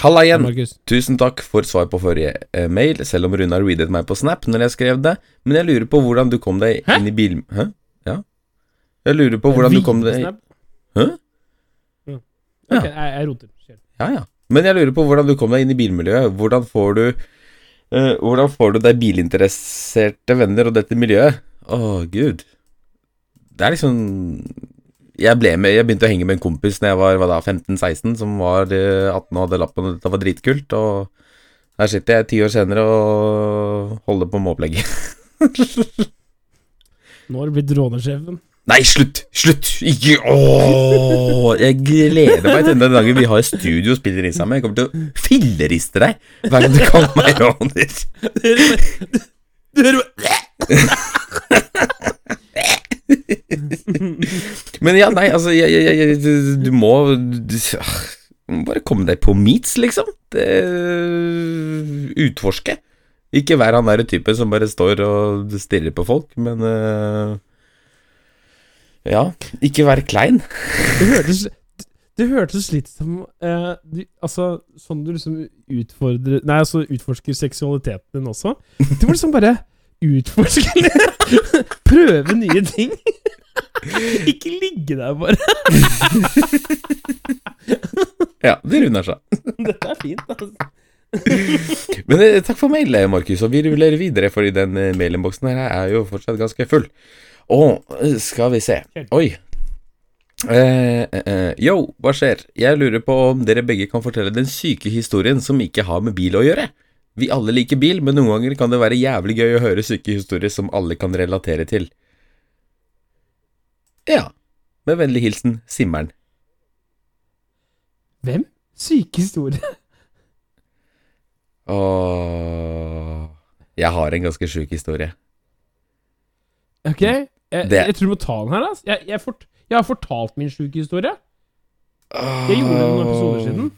Halla igjen. Markus. Tusen takk for svar på forrige eh, mail, selv om Runar readet meg på Snap når jeg skrev det. Men jeg lurer på hvordan du kom deg Hæ? inn i bil... Hæ? Ja? Jeg lurer på hvordan du kom deg? Hæ? Ja. Okay, jeg, jeg roter. Ja, ja. Men jeg lurer på hvordan du kom deg inn i bilmiljøet. Hvordan får du uh, Hvordan får du deg bilinteresserte venner og dette miljøet? Å, gud. Det er liksom jeg, med, jeg begynte å henge med en kompis Når jeg var var 15-16, som var eh, 18 og hadde lappen, og dette var dritkult. Og her sitter jeg ti år senere og holder på med opplegget. *laughs* Nå har du blitt rånersjefen. Nei, slutt! Slutt! Ikke Ååå! Jeg gleder meg til den dagen vi har studio og spiller inn sammen. Jeg kommer til å filleriste deg hver gang du kaller meg råner. Du hører bare Men ja, nei, altså jeg, jeg, jeg, du, du må du, bare komme deg på meets, liksom. Det, utforske. Ikke vær han derre typen som bare står og stirrer på folk, men eh, Ja, ikke vær klein. Det hørtes det hørtes litt som eh, du, Altså, sånn du liksom utfordrer Nei, altså utforsker seksualiteten din også. Du må liksom bare utforske litt. *laughs* Prøve nye ting. Ikke ligge der, bare. Ja, det runder seg. Dette er fint, altså. Men eh, takk for mail, eh, Markus, og vi ruller videre, fordi den eh, mailinnboksen her er jo fortsatt ganske full. Og skal vi se Oi. Eh, eh, eh, yo, hva skjer? Jeg lurer på om dere begge kan fortelle den syke historien som ikke har med bil å gjøre. Vi alle liker bil, men noen ganger kan det være jævlig gøy å høre syke historier som alle kan relatere til. Ja. Med vennlig hilsen Simmeren. Hvem? Syke historier. Åh Jeg har en ganske sjuk historie. Ok, jeg, Det- jeg tror du må ta den her, Altså. Jeg, jeg, fort, jeg har fortalt min sjuke historie. Jeg gjorde det noen episoder siden.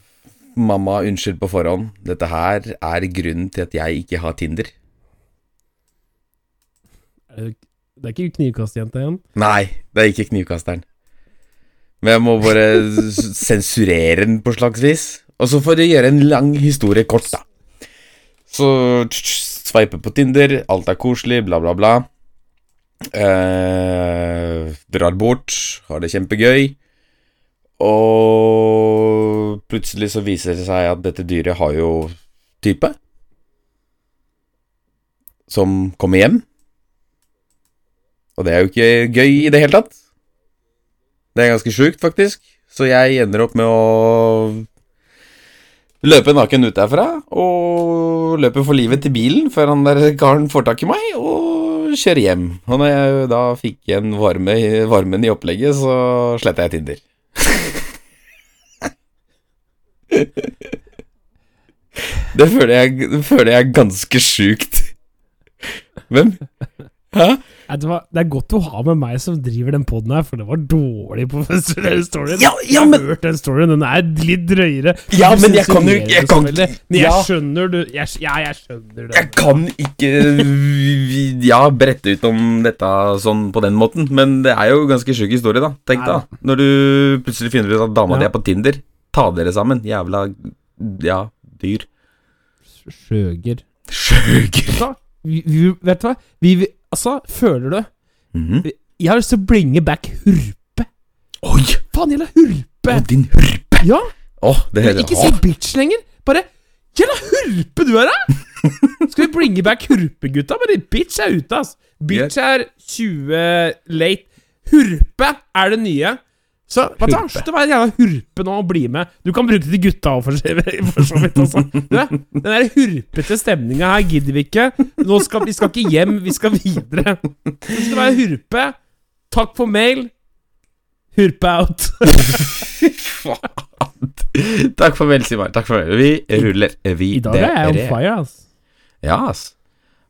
Mamma, unnskyld på forhånd. Dette her er grunnen til at jeg ikke har Tinder. Er Det er ikke knivkastjenta igjen. Nei, det er ikke Knivkasteren. Men jeg må bare sensurere den på slags vis. Og så får jeg gjøre en lang historie kort, da. Så sveipe på Tinder, alt er koselig, bla, bla, bla. Eh, drar bort, har det kjempegøy. Og plutselig så viser det seg at dette dyret har jo type. Som kommer hjem. Og det er jo ikke gøy i det hele tatt. Det er ganske sjukt, faktisk. Så jeg ender opp med å løpe naken ut derfra, og løper for livet til bilen før han der karen får tak i meg, og kjører hjem. Og når jeg da fikk igjen varme, varmen i opplegget, så sletta jeg Tinder. *laughs* det føler jeg, føler jeg ganske sjukt. Hvem? Hæ? Det er godt å ha med meg som driver den poden her, for det var dårlig på *laughs* den storyen. Ja, ja, men, jeg har hørt den storyen, den er litt drøyere. Ja, Du men jeg kan jo- jeg kan ikke- Men jeg ja. skjønner du jeg, Ja, jeg skjønner det. Jeg kan ikke ja, brette ut om dette sånn på den måten, men det er jo ganske sjuk historie, da. Tenk Nei da. Når du plutselig finner ut at dama Ja. di er på Tinder, ta dere sammen. Jævla ja, dyr. Sjøger. Sjøger. *laughs* Vi, vi, vet du hva? Vi, altså, føler du Mhm. Jeg har lyst til å bringe back hurpe. Oi! Faen, gjelder hurpe! Å, din hurpe! Ja, Oh, det ikke si bitch lenger. Bare Gjelder hurpe du er, da! *laughs* Skal vi bringe back Hurpe-gutta? Bare bitch er ute, ass. Bitch er 20 late. Hurpe er det nye. Så hva ta, slutt å være jævla hurpe nå og bli med. Du kan bruke det til gutta òg, for, så- vidt. Altså. Du, den der hurpete stemninga her gidder vi ikke. Nå skal, vi skal ikke hjem, vi skal videre. Det skal være hurpe. Takk for mail. Hurpe out. Takk for mail, Simar. Takk for mail. Vi ruller I dag er jeg on fire, ass. Ja, ass.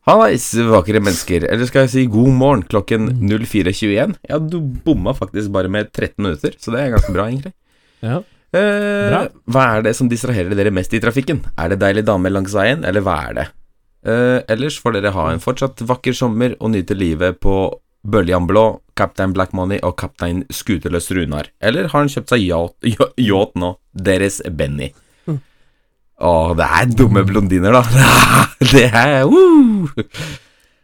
Hallais, vakre mennesker. Eller skal jeg si god morgen klokken 04.21? Ja, du bomma faktisk bare med 13 minutter, så det er ganske bra, egentlig. Ja. Eh, Bra. hva er det som distraherer dere mest i trafikken? Er det deilig dame langs veien, eller hva er det? Eh, ellers får dere ha en fortsatt vakker sommer og nyte livet på Bøljan Blå, Captain Black Money og Kaptein Skuterløs Runar. Eller har han kjøpt seg yacht, *laughs* yacht nå? Deres Benny. Å, det er dumme blondiner, da. *laughs* Det er uh.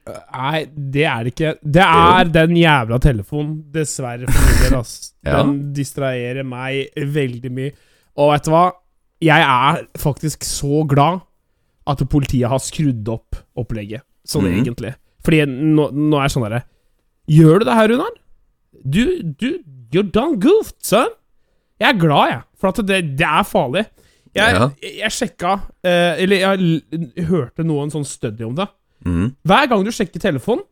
Nei, det er det ikke. Det er den jævla telefonen, dessverre del. *laughs* Ja. Den distraherer meg veldig mye. Og vet du hva? Jeg er faktisk så glad at politiet har skrudd opp opplegget, sånn mm. egentlig. Fordi nå, nå er det sånn derre Gjør du det her, Runar? Du, du You're done goofed, son. Jeg er glad, jeg. For at det, det er farlig. Jeg, Ja. jeg, sjekka eh, Eller jeg hørte noen sånn study om det. Mm. Hver gang du sjekker telefonen,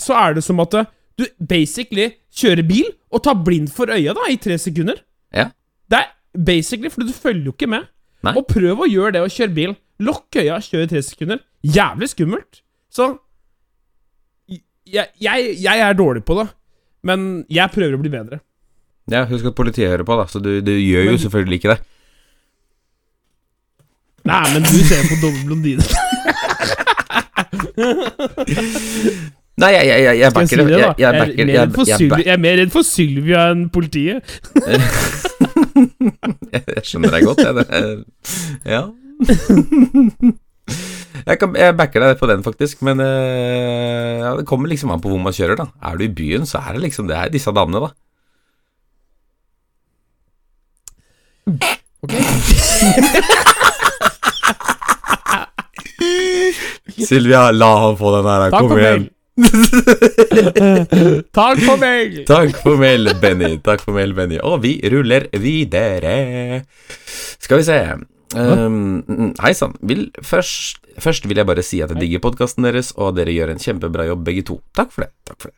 så er det som at eh, du basically kjører bil og tar blind for øya da, i tre sekunder. Ja. Det er basically fordi du følger jo ikke med. Nei. Og prøv å gjøre det og kjøre bil. Lokk øya, kjør i tre sekunder. Jævlig skummelt. Så jeg, jeg, jeg er dårlig på det, men jeg prøver å bli bedre. Ja, husk at politiet hører på, da, så du, du gjør jo selvfølgelig ikke det. Nei, men du ser på dumme blondiner. Nei, jeg, jeg, jeg, jeg backer det. Jeg, jeg backer er mer jeg, redd for jeg, er mer redd for Sylvia enn politiet. *laughs* jeg skjønner deg godt, jeg. Det, ja. Jeg, kan, jeg backer deg på den, faktisk, men eh, ja, det kommer liksom an på hvor man kjører, da. Er du i byen, så er det liksom Det er disse damene, da. Ok *laughs* *laughs* Silvia, la han få den her. Kom igjen. *laughs* Takk for mail. Takk for mail, Benny. Takk for mail, Benny. Og vi ruller videre. Skal vi se um, Hei sann. Først Først vil jeg bare si at jeg digger podkasten deres, og dere gjør en kjempebra jobb, begge to. Takk for det. Takk for det.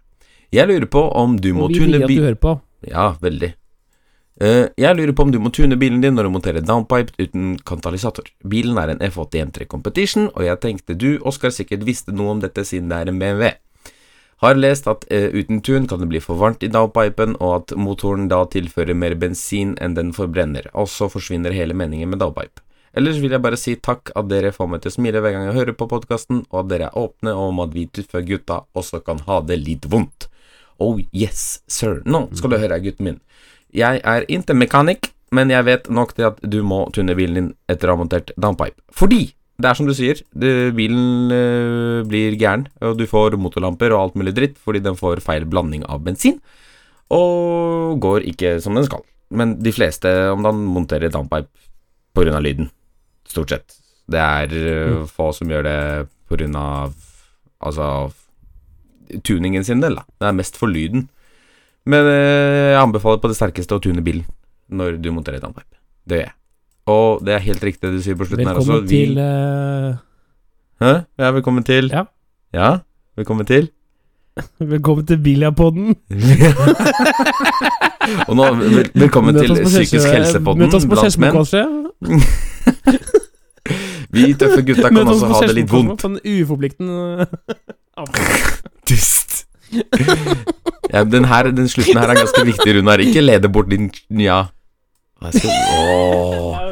Jeg lurer på om du må Og vi vil at du hører på. Ja, veldig. Eh, jeg lurer på om du må tune bilen din når du monterer downpipe uten katalysator. Bilen er en F80 M3 Competition, og jeg tenkte du, Oskar, sikkert visste noe om dette siden det er en BMW. Har lest at eh, uten tun kan det bli for varmt i downpipen, og at motoren da tilfører mer bensin enn den forbrenner, og så forsvinner hele meningen med downpipe. Ellers vil jeg bare si takk at dere får meg til å smile hver gang jeg hører på podkasten, og at dere er åpne om at vi tuffe gutta også kan ha det litt vondt. Oh yes, sir. Nå skal du høre, gutten min. Jeg er ikke mekanikk, men jeg vet nok til at du må tune bilen din etter å ha montert downpipe. Fordi det er som du sier, det, bilen øh, blir gæren, og du får motorlamper og alt mulig dritt fordi den får feil blanding av bensin, og går ikke som den skal. Men de fleste om dagen monterer downpipe pga. lyden, stort sett. Det er øh, få som gjør det pga. altså tuningen sin del, da. Det er mest for lyden. Men øh, jeg anbefaler på det sterkeste å tune bilen når du monterer downpipe. Det gjør jeg. Og det er helt riktig det du sier på slutten her også. Velkommen til uh... Hæ? Ja, velkommen til. Ja. Ja, velkommen til. *laughs* Velkommen til Biljapodden. *laughs* Og nå, vel, velkommen til Psykisk helsepodden Møt oss på blant kanskje. *laughs* Vi tøffe gutta kan også ha det litt vondt. På en uforpliktende Dust. *laughs* Ja, den, her, den slutten her er ganske viktig, Runar. Ikke lede bort din Ja. Skal Åh.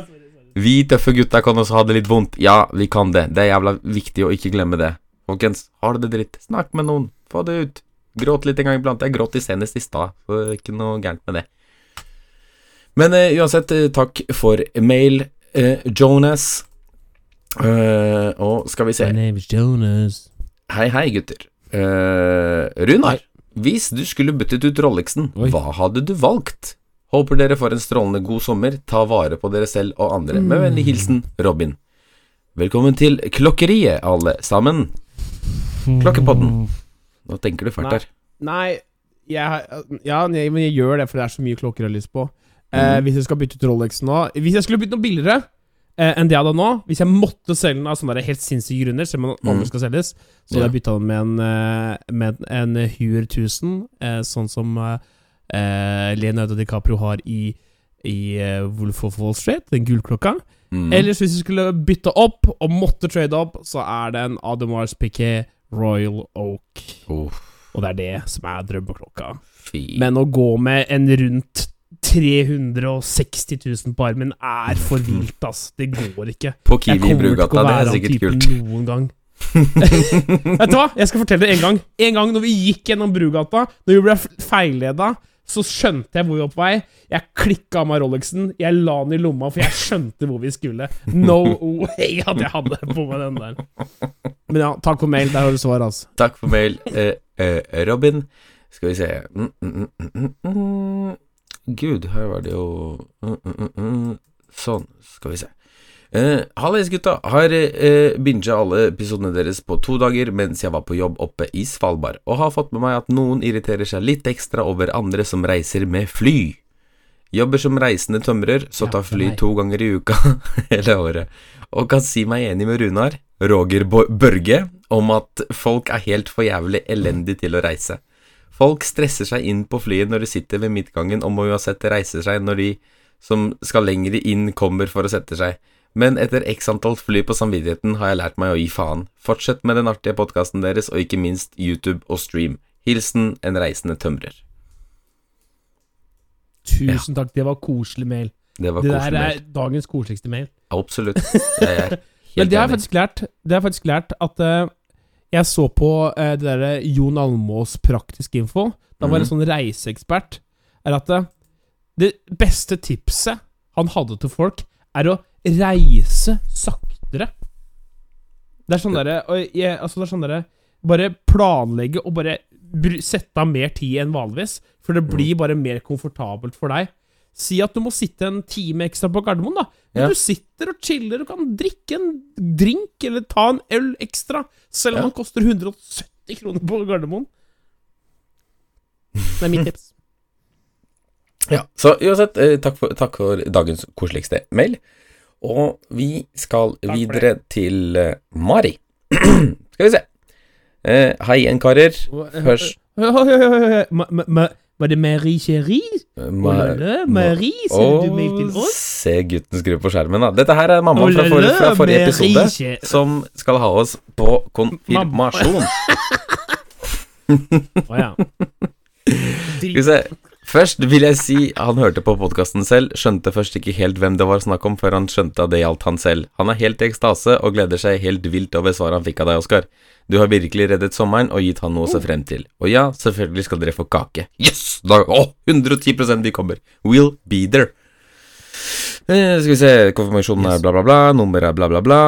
Vi tøffe gutta kan også ha det litt vondt. Ja, vi kan det. Det er jævla viktig å ikke glemme det. Folkens, har du det dritt, snakk med noen. Få det ut. Gråt litt en gang iblant. Jeg gråt i senest i stad, så ikke noe gærent med det. Men uh, uansett, uh, takk for mail, uh, Jonas. Og skal vi se My name is Jonas. Hei, hei, gutter. Eh, Runar, hvis du skulle byttet ut Rolexen, Oi. hva hadde du valgt? Håper dere får en strålende god sommer. Ta vare på dere selv og andre. Med vennlig hilsen Robin. Velkommen til klokkeriet, alle sammen. Klokkepodden. Nå tenker du fælt her. Nei, jeg, har- ja, men jeg gjør det, for det er så mye klokker jeg har lyst på. Eh, Mhm. hvis jeg skal bytte ut Rolexen nå Hvis jeg skulle bytte noe billigere enn det jeg hadde nå Hvis jeg måtte selge den av sånne helt sinnssyke grunner, selv om den aldri Mhm. skal selges, så hadde jeg bytta den med en, eh, med en Huer 1000, eh, sånn som eh, eh, Leonardo DiCaprio har i, i eh, Wolf of Wall Street, den gullklokka. Mm. Ellers, hvis jeg skulle bytte opp, og måtte trade opp, så er det en Ademars Piquet Royal Oak. Uff, Og det er det som er drømmeklokka. fy. Men å gå med en rundt 360 000 på armen er for vilt, ass. Det går ikke. På Kiwi i Brugata, det er sikkert kult. noen gang. *laughs* Vet du hva? Jeg skal fortelle det en gang. En gang når vi gikk gjennom Brugata, når vi ble feilleda, så skjønte jeg hvor vi var på vei. Jeg klikka av meg Rolexen, jeg la den i lomma, for jeg skjønte hvor vi skulle. No way at jeg hadde på meg den der. Men ja, takk for mail. Der har du svar, altså. Takk for mail, eh, eh, Robin. Skal vi se mm, mm, mm, mm, mm. Gud, her var det jo uh, uh, uh. Sånn, skal vi se. Eh, Hallais, gutta. Har uh, binga alle episodene deres på to dager mens jeg var på jobb oppe i Svalbard, og har fått med meg at noen irriterer seg litt ekstra over andre som reiser med fly. Jobber som reisende tømrer, så tar fly to ganger i uka *laughs* hele året, og kan si meg enig med Runar, Roger Børge, om at folk er helt for jævlig elendig til å reise. Folk stresser seg inn på flyet når de sitter ved midtgangen, og må uansett reise seg når de som skal lenger inn, kommer for å sette seg. Men etter x antall fly på samvittigheten har jeg lært meg å gi faen. Fortsett med den artige podkasten deres, og ikke minst YouTube og stream. Hilsen en reisende tømrer. Tusen takk, det var koselig mail. Det var Det der koselig. er mail. dagens koseligste mail. Absolutt. Jeg er *laughs* Men det har jeg faktisk lært. Det har jeg faktisk lært at eh, jeg så på eh, det derre Jon Almås Praktisk info. Da var det en sånn reiseekspert. Er at det, det beste tipset han hadde til folk, er å reise saktere. Det er sånn derre Altså, det er sånn derre Bare planlegge og bare sette av mer tid enn vanligvis. For det blir Mm. bare mer komfortabelt for deg. Si at du må sitte en time ekstra på Gardermoen, da. Men Ja. du sitter og chiller og kan drikke en drink eller ta en øl ekstra, selv om Ja. den koster 170 kroner på Gardermoen. Det er mitt tips. *laughs* Ja, så uansett, eh, takk for, takk for dagens koseligste mail. Og vi skal videre til eh, Mari. *clears throat* skal vi se. Eh, hei igjen, karer. Først *laughs* Ma- ma- ma- Var det Marie Cherie? eh, Oh la, Marie, sender du mail til oss? se gutten skru på skjermen, da. Dette her er mamma Oh fra, for, fra forrige episode, som skal ha oss på konfirmasjon. *laughs* Å ja. Skal vi se. Først vil jeg si han hørte på podkasten selv, skjønte først ikke helt hvem det var snakk om, før han skjønte at det gjaldt han selv. Han er helt i ekstase og gleder seg helt vilt over svaret han fikk av deg, Oskar. Du har virkelig reddet sommeren og gitt han noe å se frem til. Og ja, selvfølgelig skal dere få kake. Yes! Da, å, 110 vi kommer. We'll be there. Eh, skal vi se, konfirmasjonen er bla, bla, bla, nummeret er bla, bla, bla.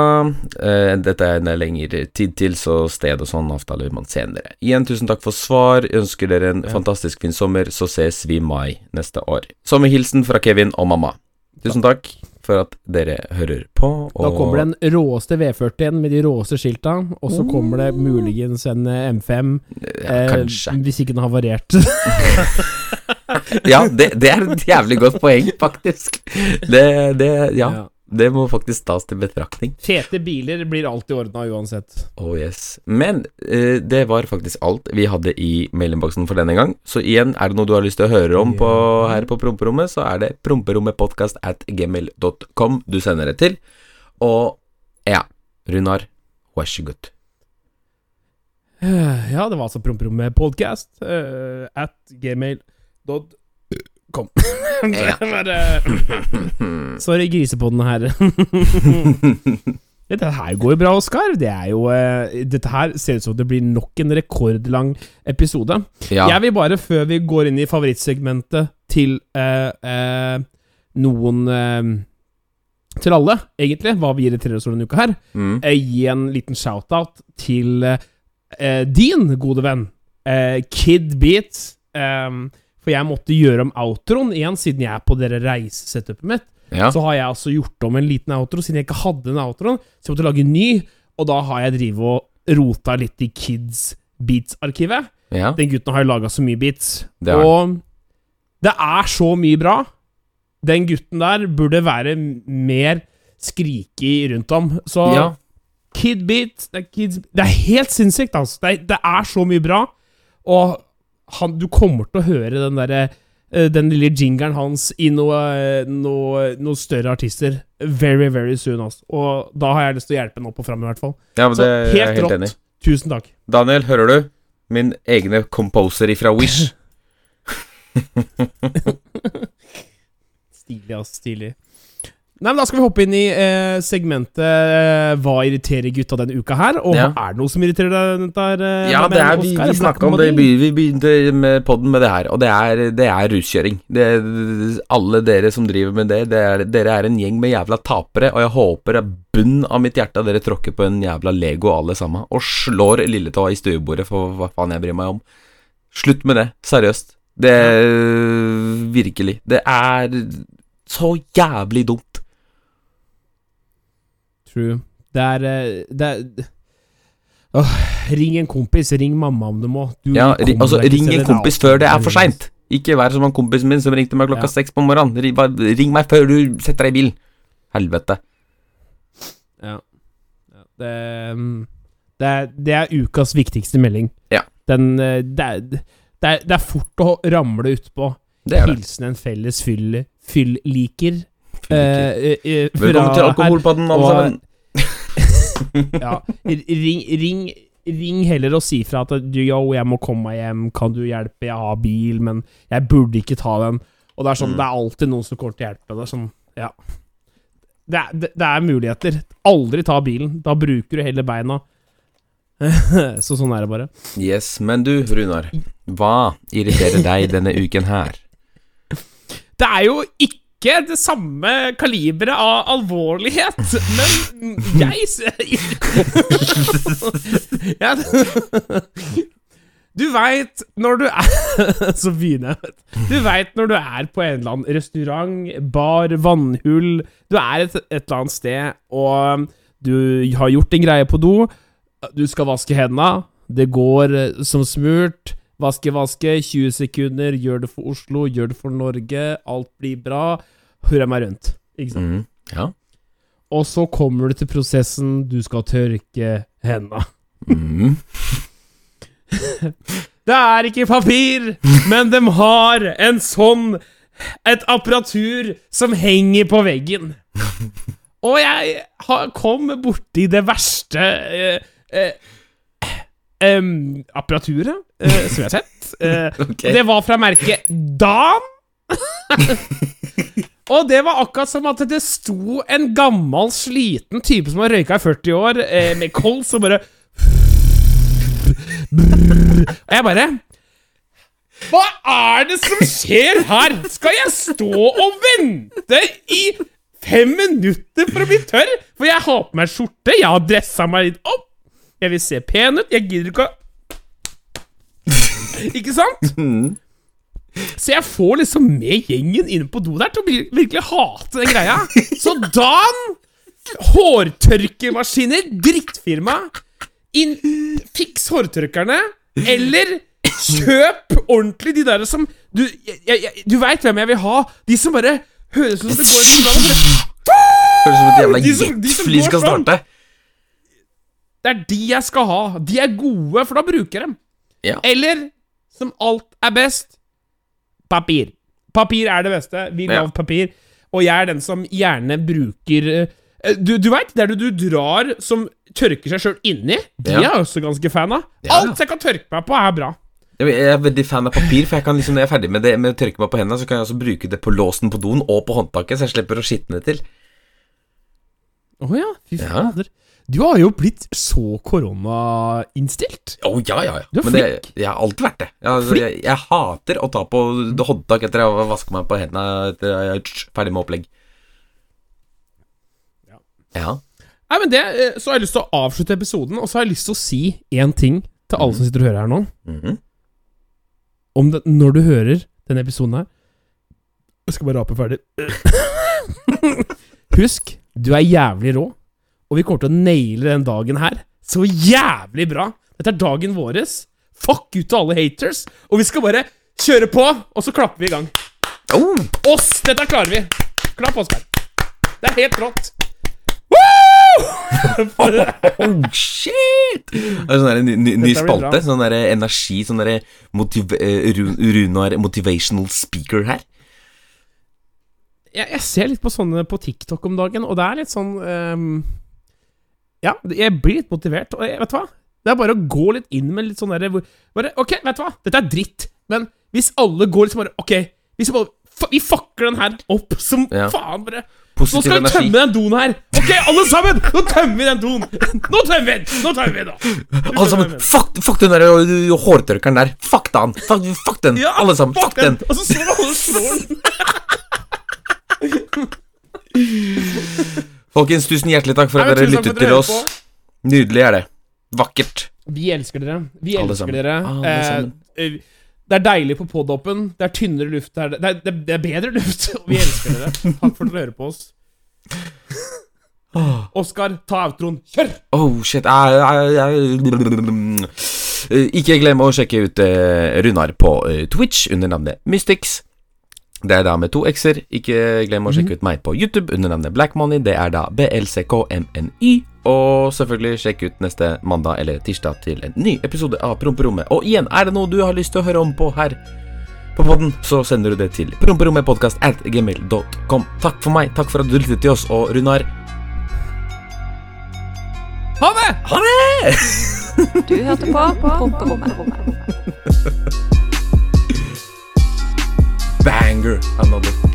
Eh, dette er en lengre tid til, så sted og sånn avtaler man senere. Igjen, tusen takk for svar. Ønsker dere en fantastisk fin sommer, så ses vi mai neste år. Sommerhilsen fra Kevin og mamma. Tusen takk for at dere hører på. Og Da kommer den råeste V40-en med de råeste skilta, og så kommer det muligens en eh, M5, ja, eh, Kanskje. hvis ikke den har variert. *laughs* *laughs* *laughs* Ja, det, det er et jævlig godt poeng, faktisk. Det, det, ja, Ja. det må faktisk tas til betraktning. Fete biler blir alltid ordna uansett. Oh yes. Men eh, det var faktisk alt vi hadde i mailinnboksen for denne gang. Så igjen, er det noe du har lyst til å høre om på, her på promperommet, så er det promperommetpodkast at gmail.com du sender det til. Og ja, Runar, vær så god. Ja, det var altså Promperommet podcast eh, at gmail.com. *laughs* Ja. Det Bare *laughs* Sorry, grisepodden her. *laughs* Dette her går jo bra, Oskar. Det er jo eh, Dette her ser ut som det blir nok en rekordlang episode. Ja. Jeg vil bare, før vi går inn i favorittsegmentet til eh, eh, noen eh, Til alle, egentlig, hva vi irriterer oss over denne uka her, Mm. eh, gi en liten shout-out til eh, din gode venn, Kid Beat. Eh, for jeg måtte gjøre om outroen igjen, siden jeg er på dere reisesetupet mitt. ja. Så har jeg altså gjort om en liten outro, siden jeg ikke hadde en outro. Så jeg måtte lage en ny, og da har jeg drivet og rota litt i Kids Beats-arkivet. ja. Den gutten har jo laga så mye beats. Det og det er så mye bra. Den gutten der burde være mer skrikig rundt om. Så ja. Kid Beat det er, kids, det er helt sinnssykt, altså. Det er, det er så mye bra. Og han, du kommer til å høre den derre eh, den lille jingeren hans i noen noe, noe større artister very, very soon. Altså. Og da har jeg lyst til å hjelpe ham opp og fram, i hvert fall. ja men Så helt helt rått. Tusen takk. Daniel, hører du? Min egne composer ifra Wish. *laughs* Stilig, ass. Stilig. Nei, men Da skal vi hoppe inn i eh, segmentet eh, Hva irriterer gutta denne uka her? Og Ja. er det noe som irriterer deg? der? eh, Ja, det er, vi, vi snakka om det, vi begynte med podden med det her, og det er, det er ruskjøring. Det, alle dere som driver med det, det er, dere er en gjeng med jævla tapere, og jeg håper at bunn av mitt hjerte dere tråkker på en jævla Lego alle sammen, og slår lilletåa i stuebordet for hva faen jeg bryr meg om. Slutt med det, seriøst. Det Virkelig. Det er så jævlig dumt. True. Det er, eh, det er Åh, Ring en kompis. Ring mamma om du må. Du Ja, ring, altså, ring en kompis outet. før det er for seint. Ikke vær som han kompisen min som ringte meg klokka Ja. på morgenen. Ring, meg før du setter deg i bilen. Helvete. Ja. Ja, Det, mm, det, er, det er ukas viktigste melding. Ja. Den, eh, det, er, det, er, det er fort å ramle utpå. Hilsen en felles fyll, fyll-liker. Uh, uh, uh, Velkommen til alkoholpadden alkoholpodden, alle sammen. *laughs* ja, ring, ring, ring heller og si fra at du, yo, jeg må komme meg hjem, kan du hjelpe, jeg har bil, men jeg burde ikke ta den. Og det er sånn, Mm. det er alltid noen som kommer til å hjelpe. Er sånn, ja. Det er, det, det er muligheter. Aldri ta bilen. Da bruker du heller beina. *laughs* Så sånn er det bare. Yes, men du, Runar. Hva irriterer deg denne uken her? Det er jo ikke det samme kaliberet av alvorlighet, men jeg *laughs* Du veit når du er *laughs* Så begynner jeg. Du veit når du er på en eller annen restaurant, bar, vannhull Du er et, et eller annet sted, og du har gjort en greie på do. Du skal vaske hendene. Det går eh, som smurt. Vaske, vaske. 20 sekunder. Gjør det for Oslo, gjør det for Norge. Alt blir bra. Hurra meg rundt. Ikke sant? Mm, ja. og så kommer du til prosessen du skal tørke henda. Mm. *laughs* Det er ikke papir, men de har en sånn Et apparatur som henger på veggen. *laughs* Og jeg har, kom borti det verste eh, eh, em, apparaturet uh, som jeg har sett. Uh, *laughs* okay. Det var fra merket Dan. *laughs* Og det var akkurat som at det sto en gammel, sliten type som har røyka i 40 år, uh, med kols, og bare Og jeg bare Hva er det som skjer her? Skal jeg stå og vente i fem minutter for å bli tørr? For jeg har på meg skjorte, jeg har dressa meg litt opp. Jeg vil se pen ut. Jeg gidder ikke å Ikke sant? *laughs* Så jeg får liksom med gjengen inn på do der til å virkelig hate den greia. Så Dan, hårtørkemaskiner, drittfirma, inn, fiks hårtørkerne, eller kjøp ordentlig de der som Du, jeg, jeg, du veit hvem jeg vil ha? De som bare høres ut som det går *laughs* i signal Høres ut som et jævla jetfly skal starte. Det er de jeg skal ha. De er gode, for da bruker jeg dem. Ja. Eller, som alt er best, papir. Papir er det beste. Vi vil Ja. papir. Og jeg er den som gjerne bruker eh, Du, du veit, det er det du drar som tørker seg sjøl inni. De Ja. er jeg også ganske fan av. Alt jeg kan tørke meg på, er bra. Jeg er veldig fan av papir, for jeg kan liksom, når jeg er ferdig med det med å tørke meg på hendene, så kan jeg også bruke det på låsen på doen og på håndtaket, så jeg slipper å skitne til. Å ja, fy Ja. Du har jo blitt så koronainnstilt. Å, ja, ja, ja. Du er Men det, flink. jeg har alltid vært det. Jeg, jeg, jeg hater å ta på håndtak etter jeg har vasket meg på hendene etter jeg er ferdig med opplegg. Ja. Ja. Nei, men det, eh, Så har jeg lyst til å avslutte episoden, og så har jeg lyst til å si én ting til alle som sitter og hører her nå. Mhm. Om det, når du hører denne episoden her Jeg skal bare rape ferdig. *laughs* Husk, du er jævlig rå, og vi kommer til å naile den dagen her så jævlig bra. Dette er dagen vår. Fuck ut til alle haters, og vi skal bare kjøre på, og så klapper vi i gang. Oh, Oss! Dette klarer vi. Klapp, Oskar. Det er helt rått. Woo! *laughs* oh shit! Det er sånn ny, ny, ny spalte. Sånn der energi, sånn der motiv, eh, Runar motivational speaker her. jeg, jeg ser litt på sånne på TikTok om dagen, og det er litt sånn ehm, Ja, jeg blir litt motivert. Og jeg, vet du hva? Det er bare å gå litt inn med litt sånn derre Ok, vet du hva? Dette er dritt, men hvis alle går liksom bare Ok, hvis vi bare Vi fucker den her opp som Ja. faen, bare. Nå skal vi tømme den doen her. Ok, alle sammen! Nå tømmer vi den doen! Nå tømmer vi den! Nå tømmer vi den! Alle sammen, fuck, fuck den der ø, hårtørkeren der. Fuck den. Fuck, fuck den. Ja, Alle sammen, fuck den. Og så står alle og slår den. *laughs* Folkens, tusen hjertelig takk for at dere lyttet dere til oss. Nydelig er det. Vakkert. Vi elsker dere. Vi Alle elsker sammen. dere. Alle Eh, eh, det er deilig på poddoppen. Det er tynnere luft her. Det er, det, er- det er bedre luft, *laughs* vi elsker dere. Takk for at dere hører på oss. Oskar, ta outroen. Kjør! Oh, shit. Jeg, Eh, Ikke glem å sjekke ut eh, Runar på Twitch under navnet Mystics. Det er da med to x-er. Ikke glem å sjekke ut meg på YouTube under navnet Black Money. Det er da BLCKMNY. Og selvfølgelig sjekk ut neste mandag eller tirsdag til en ny episode av Promperommet. Og igjen, er det noe du har lyst til å høre om på her på podden, så sender du det til promperommetpodkast at gmail.com. Takk for meg. Takk for at du lyttet til oss. Og Runar, Ha det! ha det! *laughs* Du hørte på Promperommet. *laughs* anger another.